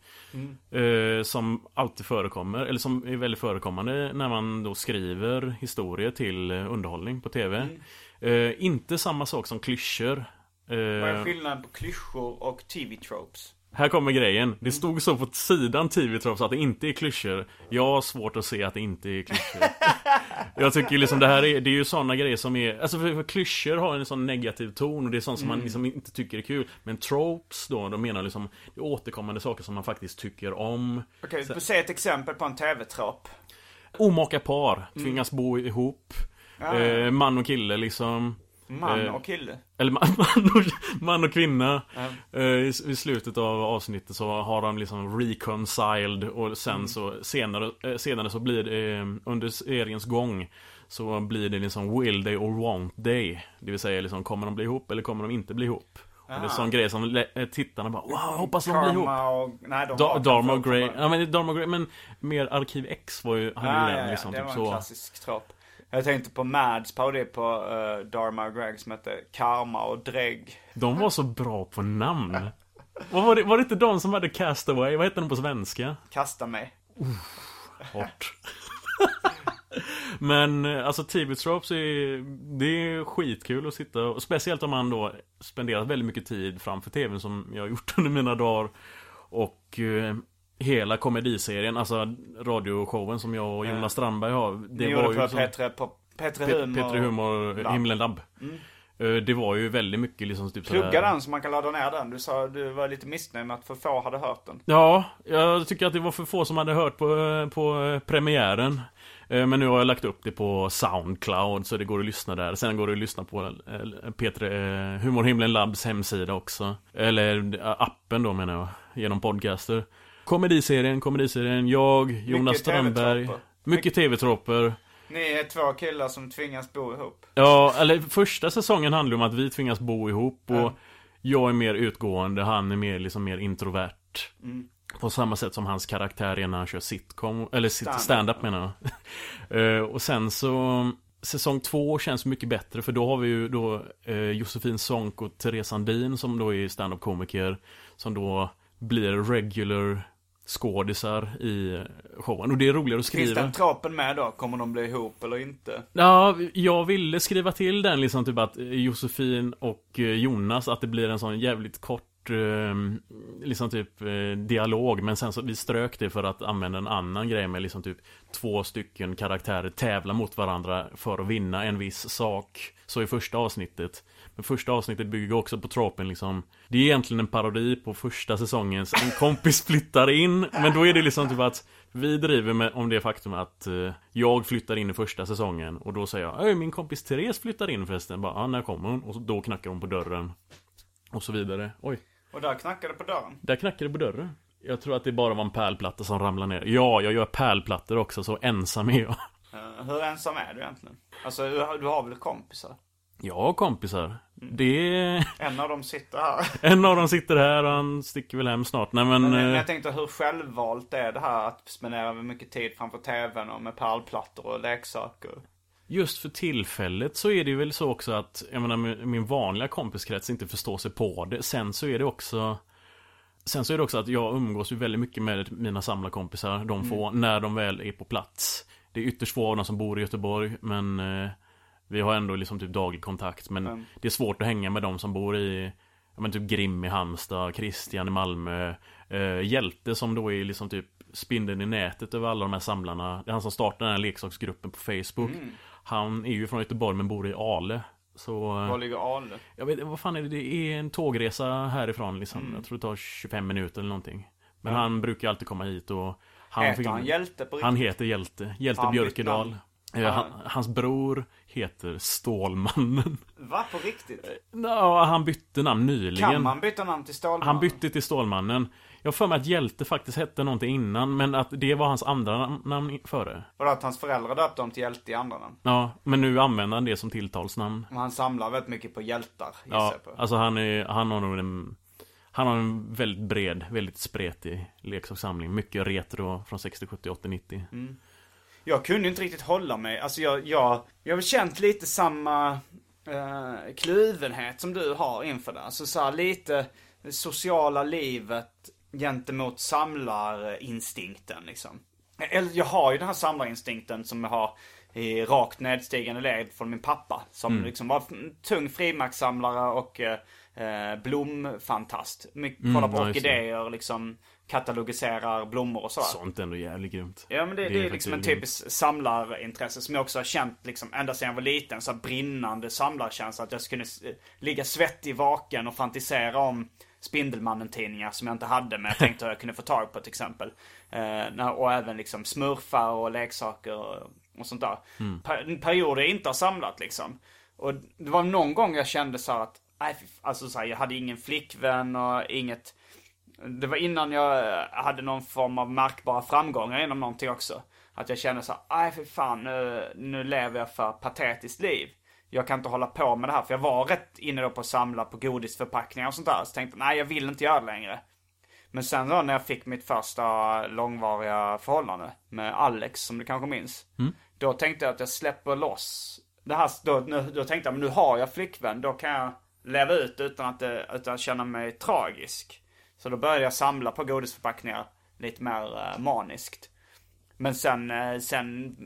Eh, som alltid förekommer, eller som är väldigt förekommande när man då skriver historier till eh, underhållning på tv. Eh, inte samma sak som klyschor. Vad är Eh, skillnaden på klyschor och TV-tropes? Här kommer grejen. Det stod så på sidan TV trots att det inte är klyschor. Jag har svårt att se att det inte är klyschor. (laughs) Jag tycker liksom det här är, det är ju sådana grejer som är, alltså för, för klyschor har en sån negativ ton och det är sånt som man liksom inte tycker är kul. Men tropes då, de menar liksom, det är återkommande saker som man faktiskt tycker om. Okej, okay, säg ett exempel på en TV-trop. Omaka par, tvingas bo ihop. Eh, man och kille liksom. Man Eh, och kille. Eller man, (laughs) man, och, man och kvinna. Eh, i, I slutet av avsnittet så har de liksom reconciled och sen så senare, eh, senare så blir det under seriens gång så blir det liksom will they or won't they? Det vill säga liksom kommer de bli ihop eller kommer de inte bli ihop? Och det är en sån grej som tittarna bara wow, hoppas de blir ihop. Och... Nej, de Da, har Dharma och Grey, ja men Dharma Grey, men mer Arkiv X var ju, hade Ja, ju den ja, liksom det typ var en så. klassisk trop. Jag tänkte på Mads parodi på uh, Dharma och Greg som hette Karma och Dregg. De var så bra på namn. Vad var, det, var det inte de som hade Castaway? Vad hette de på svenska? Kasta mig. Hårt. Men eh, alltså TV Tropes är, det är skitkul att sitta och speciellt om man då spenderat väldigt mycket tid framför TVn som jag har gjort (laughs) under mina dagar. Och eh, hela komediserien, alltså radioshowen som jag och Jonas Strandberg har. Det Ni var gjorde ju på Petre, på Petre Pet- Humor. Petre Humor, Lab. Himlen Lab. Eh, Det var ju väldigt mycket liksom typ Plugga sådär- den så man kan ladda ner den. Du sa du var lite missnöjd med att för få hade hört den. Ja, jag tycker att det var för få som hade hört på, på premiären. Eh, Men nu har jag lagt upp det på Soundcloud så det går att lyssna där. Sen går det att lyssna på eh, Peter eh, Humorhimlen Labs hemsida också. Eller appen då menar jag, genom podcaster. Komediserien, komediserien, jag, Jonas Mycket. TV-tropper. Mycket tv-tropper. Ni är två killar som tvingas bo ihop. Ja, eller första säsongen handlar om att vi tvingas bo ihop och Ja. jag är mer utgående, han är mer liksom mer introvert. Mm. På samma sätt som hans karaktär är när han kör sitcom, eller Stand-up. stand-up menar jag. (laughs) Eh, och sen så Säsong två känns mycket bättre för då har vi ju då eh, Josefin Sonck och Therese Sandin som då är stand-up komiker Som då blir regular skådisar i showen och det är roligare att skriva Finns den tropen med då? Kommer de bli ihop eller inte? Ja, jag ville skriva till den liksom typ att Josefin och eh, Jonas, att det blir en sån jävligt kort eh, Liksom typ eh, dialog men sen så vi strök det för att använda en annan grej med liksom typ Två stycken karaktärer tävla mot varandra för att vinna en viss sak Så i första avsnittet Men första avsnittet bygger också på tropen liksom. Det är egentligen en parodi på första säsongens En kompis flyttar in. Men då är det liksom typ att Vi driver med om det faktum att eh, Jag flyttar in i första säsongen Och då säger jag "Öj, min kompis Therese flyttar in förresten. Bara, ah, när kommer hon? Och då knackar hon på dörren. Och så vidare. Oj, Och där knackade på dörren. där knackade på dörren. Jag tror att det bara var en pärlplatta som ramlade ner. Ja, jag gör pärlplattor också så ensam är jag. Eh, hur ensam är du egentligen? Alltså du har, du har väl kompisar? Har kompisar. Det är... En av dem sitter här. (laughs) En av dem sitter här och han sticker väl hem snart. Nej men... Men, eh, jag tänkte hur självvalt är det här att spendera mycket tid framför tvn och med pärlplattor och leksaker? Just för tillfället så är det ju väl så också att Jag menar min- vanliga kompiskrets inte förstår sig på det. Sen så är det också Sen så är det också att jag umgås ju väldigt mycket med mina samlarkompisar. De få, när de väl är på plats. Det är ytterst få av dem som bor i Göteborg Men eh, Vi har ändå liksom typ daglig kontakt Men Mm. det är svårt att hänga med dem som bor i Ja men typ Grim i Halmstad, Christian i Malmö eh, Hjälte som då är liksom typ Spindeln i nätet över alla de här samlarna. Det är han som startade den här leksaksgruppen på Facebook. Han är ju från Göteborg men bor i Ale. Så eh, Var ligger Ale? Jag vet vad fan är det? Det är en tågresa härifrån liksom. Jag tror det tar 25 minuter eller någonting. Men han brukar alltid komma hit och han Heter han Hjälte på Han riktigt? heter Hjälte Hjälte han Björkedal han, Hans bror heter Stålmannen Va? På riktigt? Ja, han bytte namn nyligen Kan man byta namn till Stålmannen? Han bytte till Stålmannen Jag för mig att Hjälte faktiskt hette någonting innan Men att det var hans andra nam- namn före Vadå att hans föräldrar döpte honom till Hjälte i andra namn? Ja, men nu använder han det som tilltalsnamn Men han samlar väldigt mycket på hjältar, gissar Ja, på. alltså han är, han har nog den Han har en väldigt bred, väldigt spretig leksakssamling. Mycket retro från 60, 70, 80, 90. Jag kunde inte riktigt hålla mig. Alltså jag, jag, jag har känt lite samma eh, kluvenhet som du har inför det. Alltså så lite det sociala livet gentemot samlarinstinkten liksom. Eller jag har ju den här samlarinstinkten som jag har i rakt nedstigande led från min pappa. Som liksom var tung frimärkssamlare och eh, eh, blomfantast. Mycket, Mm, kollar på det. orkidéer, liksom katalogiserar blommor och sådär. Sånt är ändå jävligt grymt. Ja men det, det, är faktiskt liksom en typisk samlarintresse som jag också har känt liksom ända sedan jag var liten. Så brinnande samlarkänsla. Att jag skulle ligga svettig vaken och fantisera om Spindelmannen-tidningar som jag inte hade men jag tänkte att jag kunde få tag på till exempel. Eh, och även liksom smurfar och leksaker och, och sånt där. Per, en period jag inte har samlat liksom. Och det var någon gång jag kände så att, nej, alltså så här, jag hade ingen flickvän och inget det var innan jag eh, hade någon form av märkbara framgångar inom någonting också. Att jag kände så här, nej för fan, nu, nu lever jag för patetiskt liv. Jag kan inte hålla på med det här. För jag var rätt inne då på att samla på godisförpackningar och sånt där. Så tänkte jag, nej jag vill inte göra det längre. Men sen då när jag fick mitt första långvariga förhållande med Alex, som du kanske minns. Då tänkte jag att jag släpper loss det här. Då, nu, då tänkte jag, men nu har jag flickvän. Då kan jag leva ut utan att, utan att känna mig tragisk. Så då började jag samla på godisförpackningar lite mer eh, maniskt. Men sen, eh, sen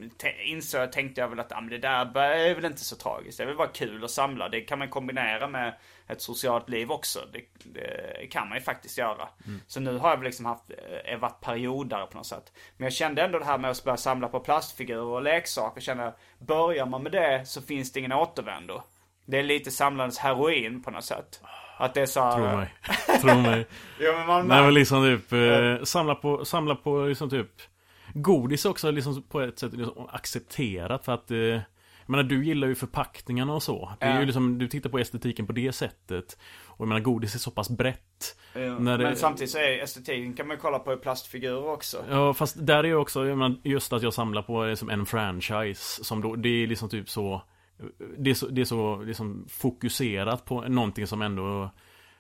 insåg jag, tänkte jag väl att ah, det där är väl inte så tragiskt. Det är väl bara kul att samla. Det kan man kombinera med ett socialt liv också. Det, det kan man ju faktiskt göra. Så nu har jag väl liksom haft, eh, varit periodare på något sätt. Men jag kände ändå det här med att börja samla på plastfigurer och leksaker. Kände, börjar man med det så finns det ingen återvändo. Det är lite samlandets heroin på något sätt. Att det är så här, Tro mig. Tro mig. (laughs) Ja, men man Nej men liksom typ eh, samla på, samla på liksom typ Godis också liksom på ett sätt liksom accepterat för att eh, Jag menar du gillar ju förpackningarna och så Det är Ja. ju liksom, du tittar på estetiken på det sättet Och jag menar godis är så pass brett Ja, När det- Men samtidigt så är estetiken kan man ju kolla på i plastfigurer också. Ja fast där är ju också, jag menar, just att jag samlar på liksom en franchise Som då, det är liksom typ så Det är så, det är så liksom fokuserat på någonting som ändå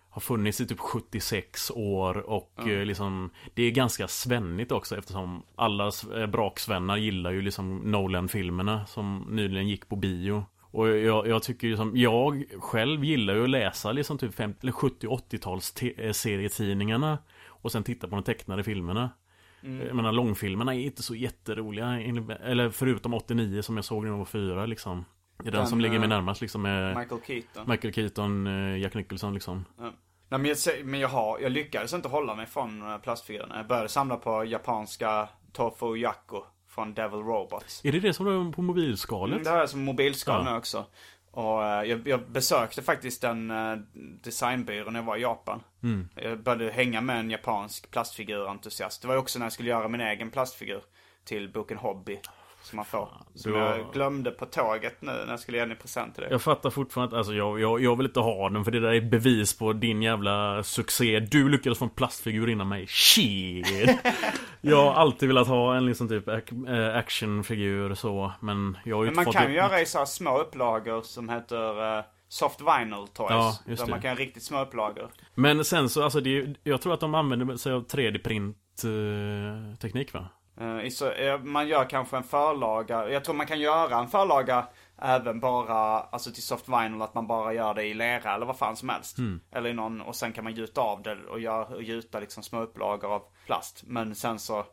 har funnits i typ 76 år och eh, liksom Det är ganska svennigt också eftersom alla eh, braksvänner gillar ju liksom Nolan-filmerna som nyligen gick på bio. Och jag, jag tycker ju som, jag själv gillar ju att läsa liksom typ 50, eller 70-80-tals te- eh, serietidningarna Och sen titta på de tecknade filmerna. Jag menar långfilmerna är inte så jätteroliga Eller förutom 89 som jag såg när jag var fyra liksom Det är den, Den, som ligger mig eh, närmast liksom med Michael Keaton. Michael Keaton, eh, Jack Nicholson liksom Ja. Nej, men jag, men jag, har, jag lyckades inte hålla mig från plastfigurerna. Jag började samla på japanska Tofu Yako från Devil Robots. Är det det som du har på mobilskalet? Mm, det har jag som mobilskal Ja. nu också. Och eh, jag, jag besökte faktiskt en uh, designbyrå när jag var i Japan. Mm. Jag började hänga med en japansk plastfigurentusiast. Det var också när jag skulle göra min egen plastfigur till boken Hobby. Som man får. Som du har- jag glömde på tåget nu när jag skulle ge den i present till dig. Jag fattar fortfarande att, alltså jag, jag, jag vill inte ha den för det där är ett bevis på din jävla succé Du lyckades få en plastfigur innan mig Shit (laughs) Jag har alltid velat ha en liksom typ eh, actionfigur så Men jag har ju Men man fått kan ju göra i så små upplagor som heter eh, Soft Vinyl Toys. Ja, just där det. man kan riktigt små upplagor. Men sen så, alltså det, jag tror att de använder sig av 3D-print eh, teknik va? Eh, eh, man gör kanske en förlaga. Jag tror man kan göra en förlaga även bara, alltså till Soft Vinyl, att man bara gör det i lera eller vad fan som helst. Eller i någon, och sen kan man gjuta av det och, gör, och gjuta liksom små upplagor av plast. Men sen så,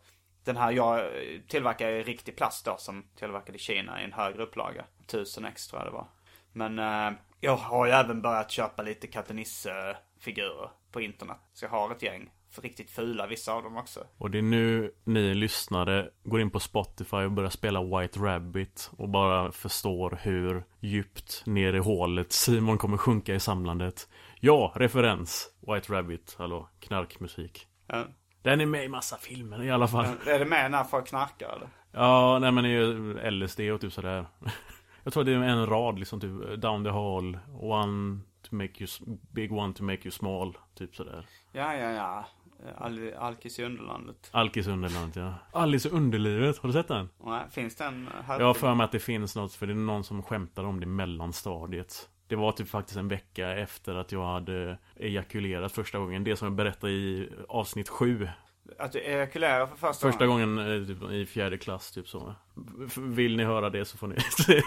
den här jag eh, tillverkar i riktig plast då som tillverkad i Kina i en högre upplaga. 1000 ex tror jag det var. Men eh, jag har ju även börjat köpa lite Katte Nisse-figurer på internet. Så jag har ett gäng. Riktigt fula vissa av dem också. Och det är nu ni lyssnare går in på Spotify och börjar spela White Rabbit och bara förstår hur djupt ner i hålet Simon kommer sjunka i samlandet. Ja, referens. White Rabbit, hallå, knarkmusik. Ja. Den är med i massa filmer i alla fall. Är det med när folk knarkar eller? Ja, nej men det är ju LSD och typ sådär. (laughs) Jag tror det är en rad liksom typ Down the hall, one to make you, big one to make you small, typ sådär. Ja, ja, ja. Al- Alkis i Underlandet. Alkis Underland ja. Alice i Underlivet, har du sett den? Nej, finns den här? Jag har för mig att det finns något, för det är någon som skämtar om det i mellanstadiet. Det var typ faktiskt en vecka efter att jag hade ejakulerat första gången. Det som jag berättade i avsnitt sju. Att du ejakulerar för första, Första gången? gången eh, typ, i fjärde klass, typ så. Vill ni höra det så får ni (laughs)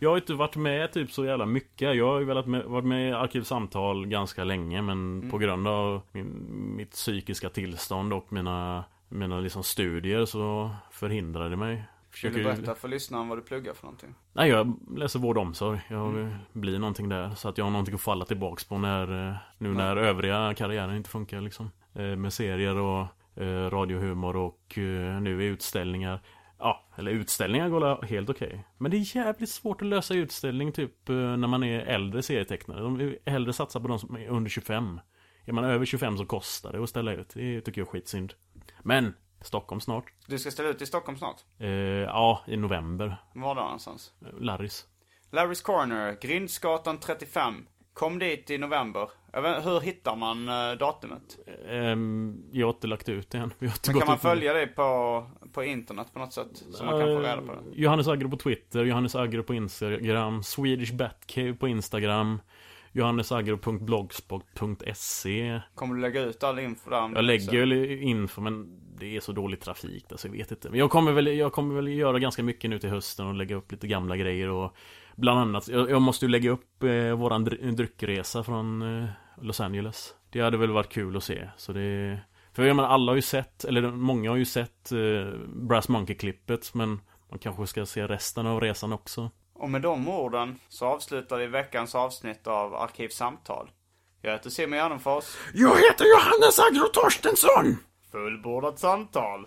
Jag har inte varit med typ så jävla mycket. Jag har ju velat med, varit med i Arkivsamtal ganska länge men på grund av min, mitt psykiska tillstånd och mina, mina liksom studier så förhindrade det mig. Vill Försöker du ju- berätta för lyssnaren vad du pluggar för någonting? Nej, jag läser vård och omsorg. Jag blir någonting där. Så att jag har någonting att falla tillbaks på när, eh, nu när övriga karriären inte funkar liksom. Eh, Med serier och eh, radiohumor och eh, nu är utställningar. Ja, eller utställningar går helt okej. Men det är jävligt svårt att lösa utställning typ när man är äldre serietecknare. De vill hellre satsa på de som är under 25. Är man över 25 så kostar det att ställa ut. Det tycker jag är skitsynd. Men, Stockholm snart. Du ska ställa ut i Stockholm snart? Eh, ja, i november. Var då någonstans? Larrys. Larry's Corner, Grindsgatan 35. Kom dit i november. Vet, hur hittar man eh, datumet? Ehm, jag har inte lagt ut det än. (laughs) Men kan man följa dig på, på internet på något sätt? Så man kan få reda på det? Eh, Johannes Agro på Twitter, Johannes Agro på Instagram, Swedish Batcave på Instagram, johannesagro.blogspot.se Kommer du lägga ut all info där? Jag det lägger väl info men det är så dålig trafik där så jag vet inte. Men jag kommer väl, jag kommer väl göra ganska mycket nu till hösten och lägga upp lite gamla grejer och Bland annat, jag, jag måste ju lägga upp eh, våran dry- dryckresa från eh, Los Angeles. Det hade väl varit kul att se. Så det För jag menar, alla har ju sett, eller många har ju sett eh, Brass Monkey-klippet men man kanske ska se resten av resan också. Och med de orden så avslutar vi veckans avsnitt av Arkivsamtal. Jag heter Simon Gärdenfors. Jag heter Johannes Agro Torstensson! Fullbordat samtal.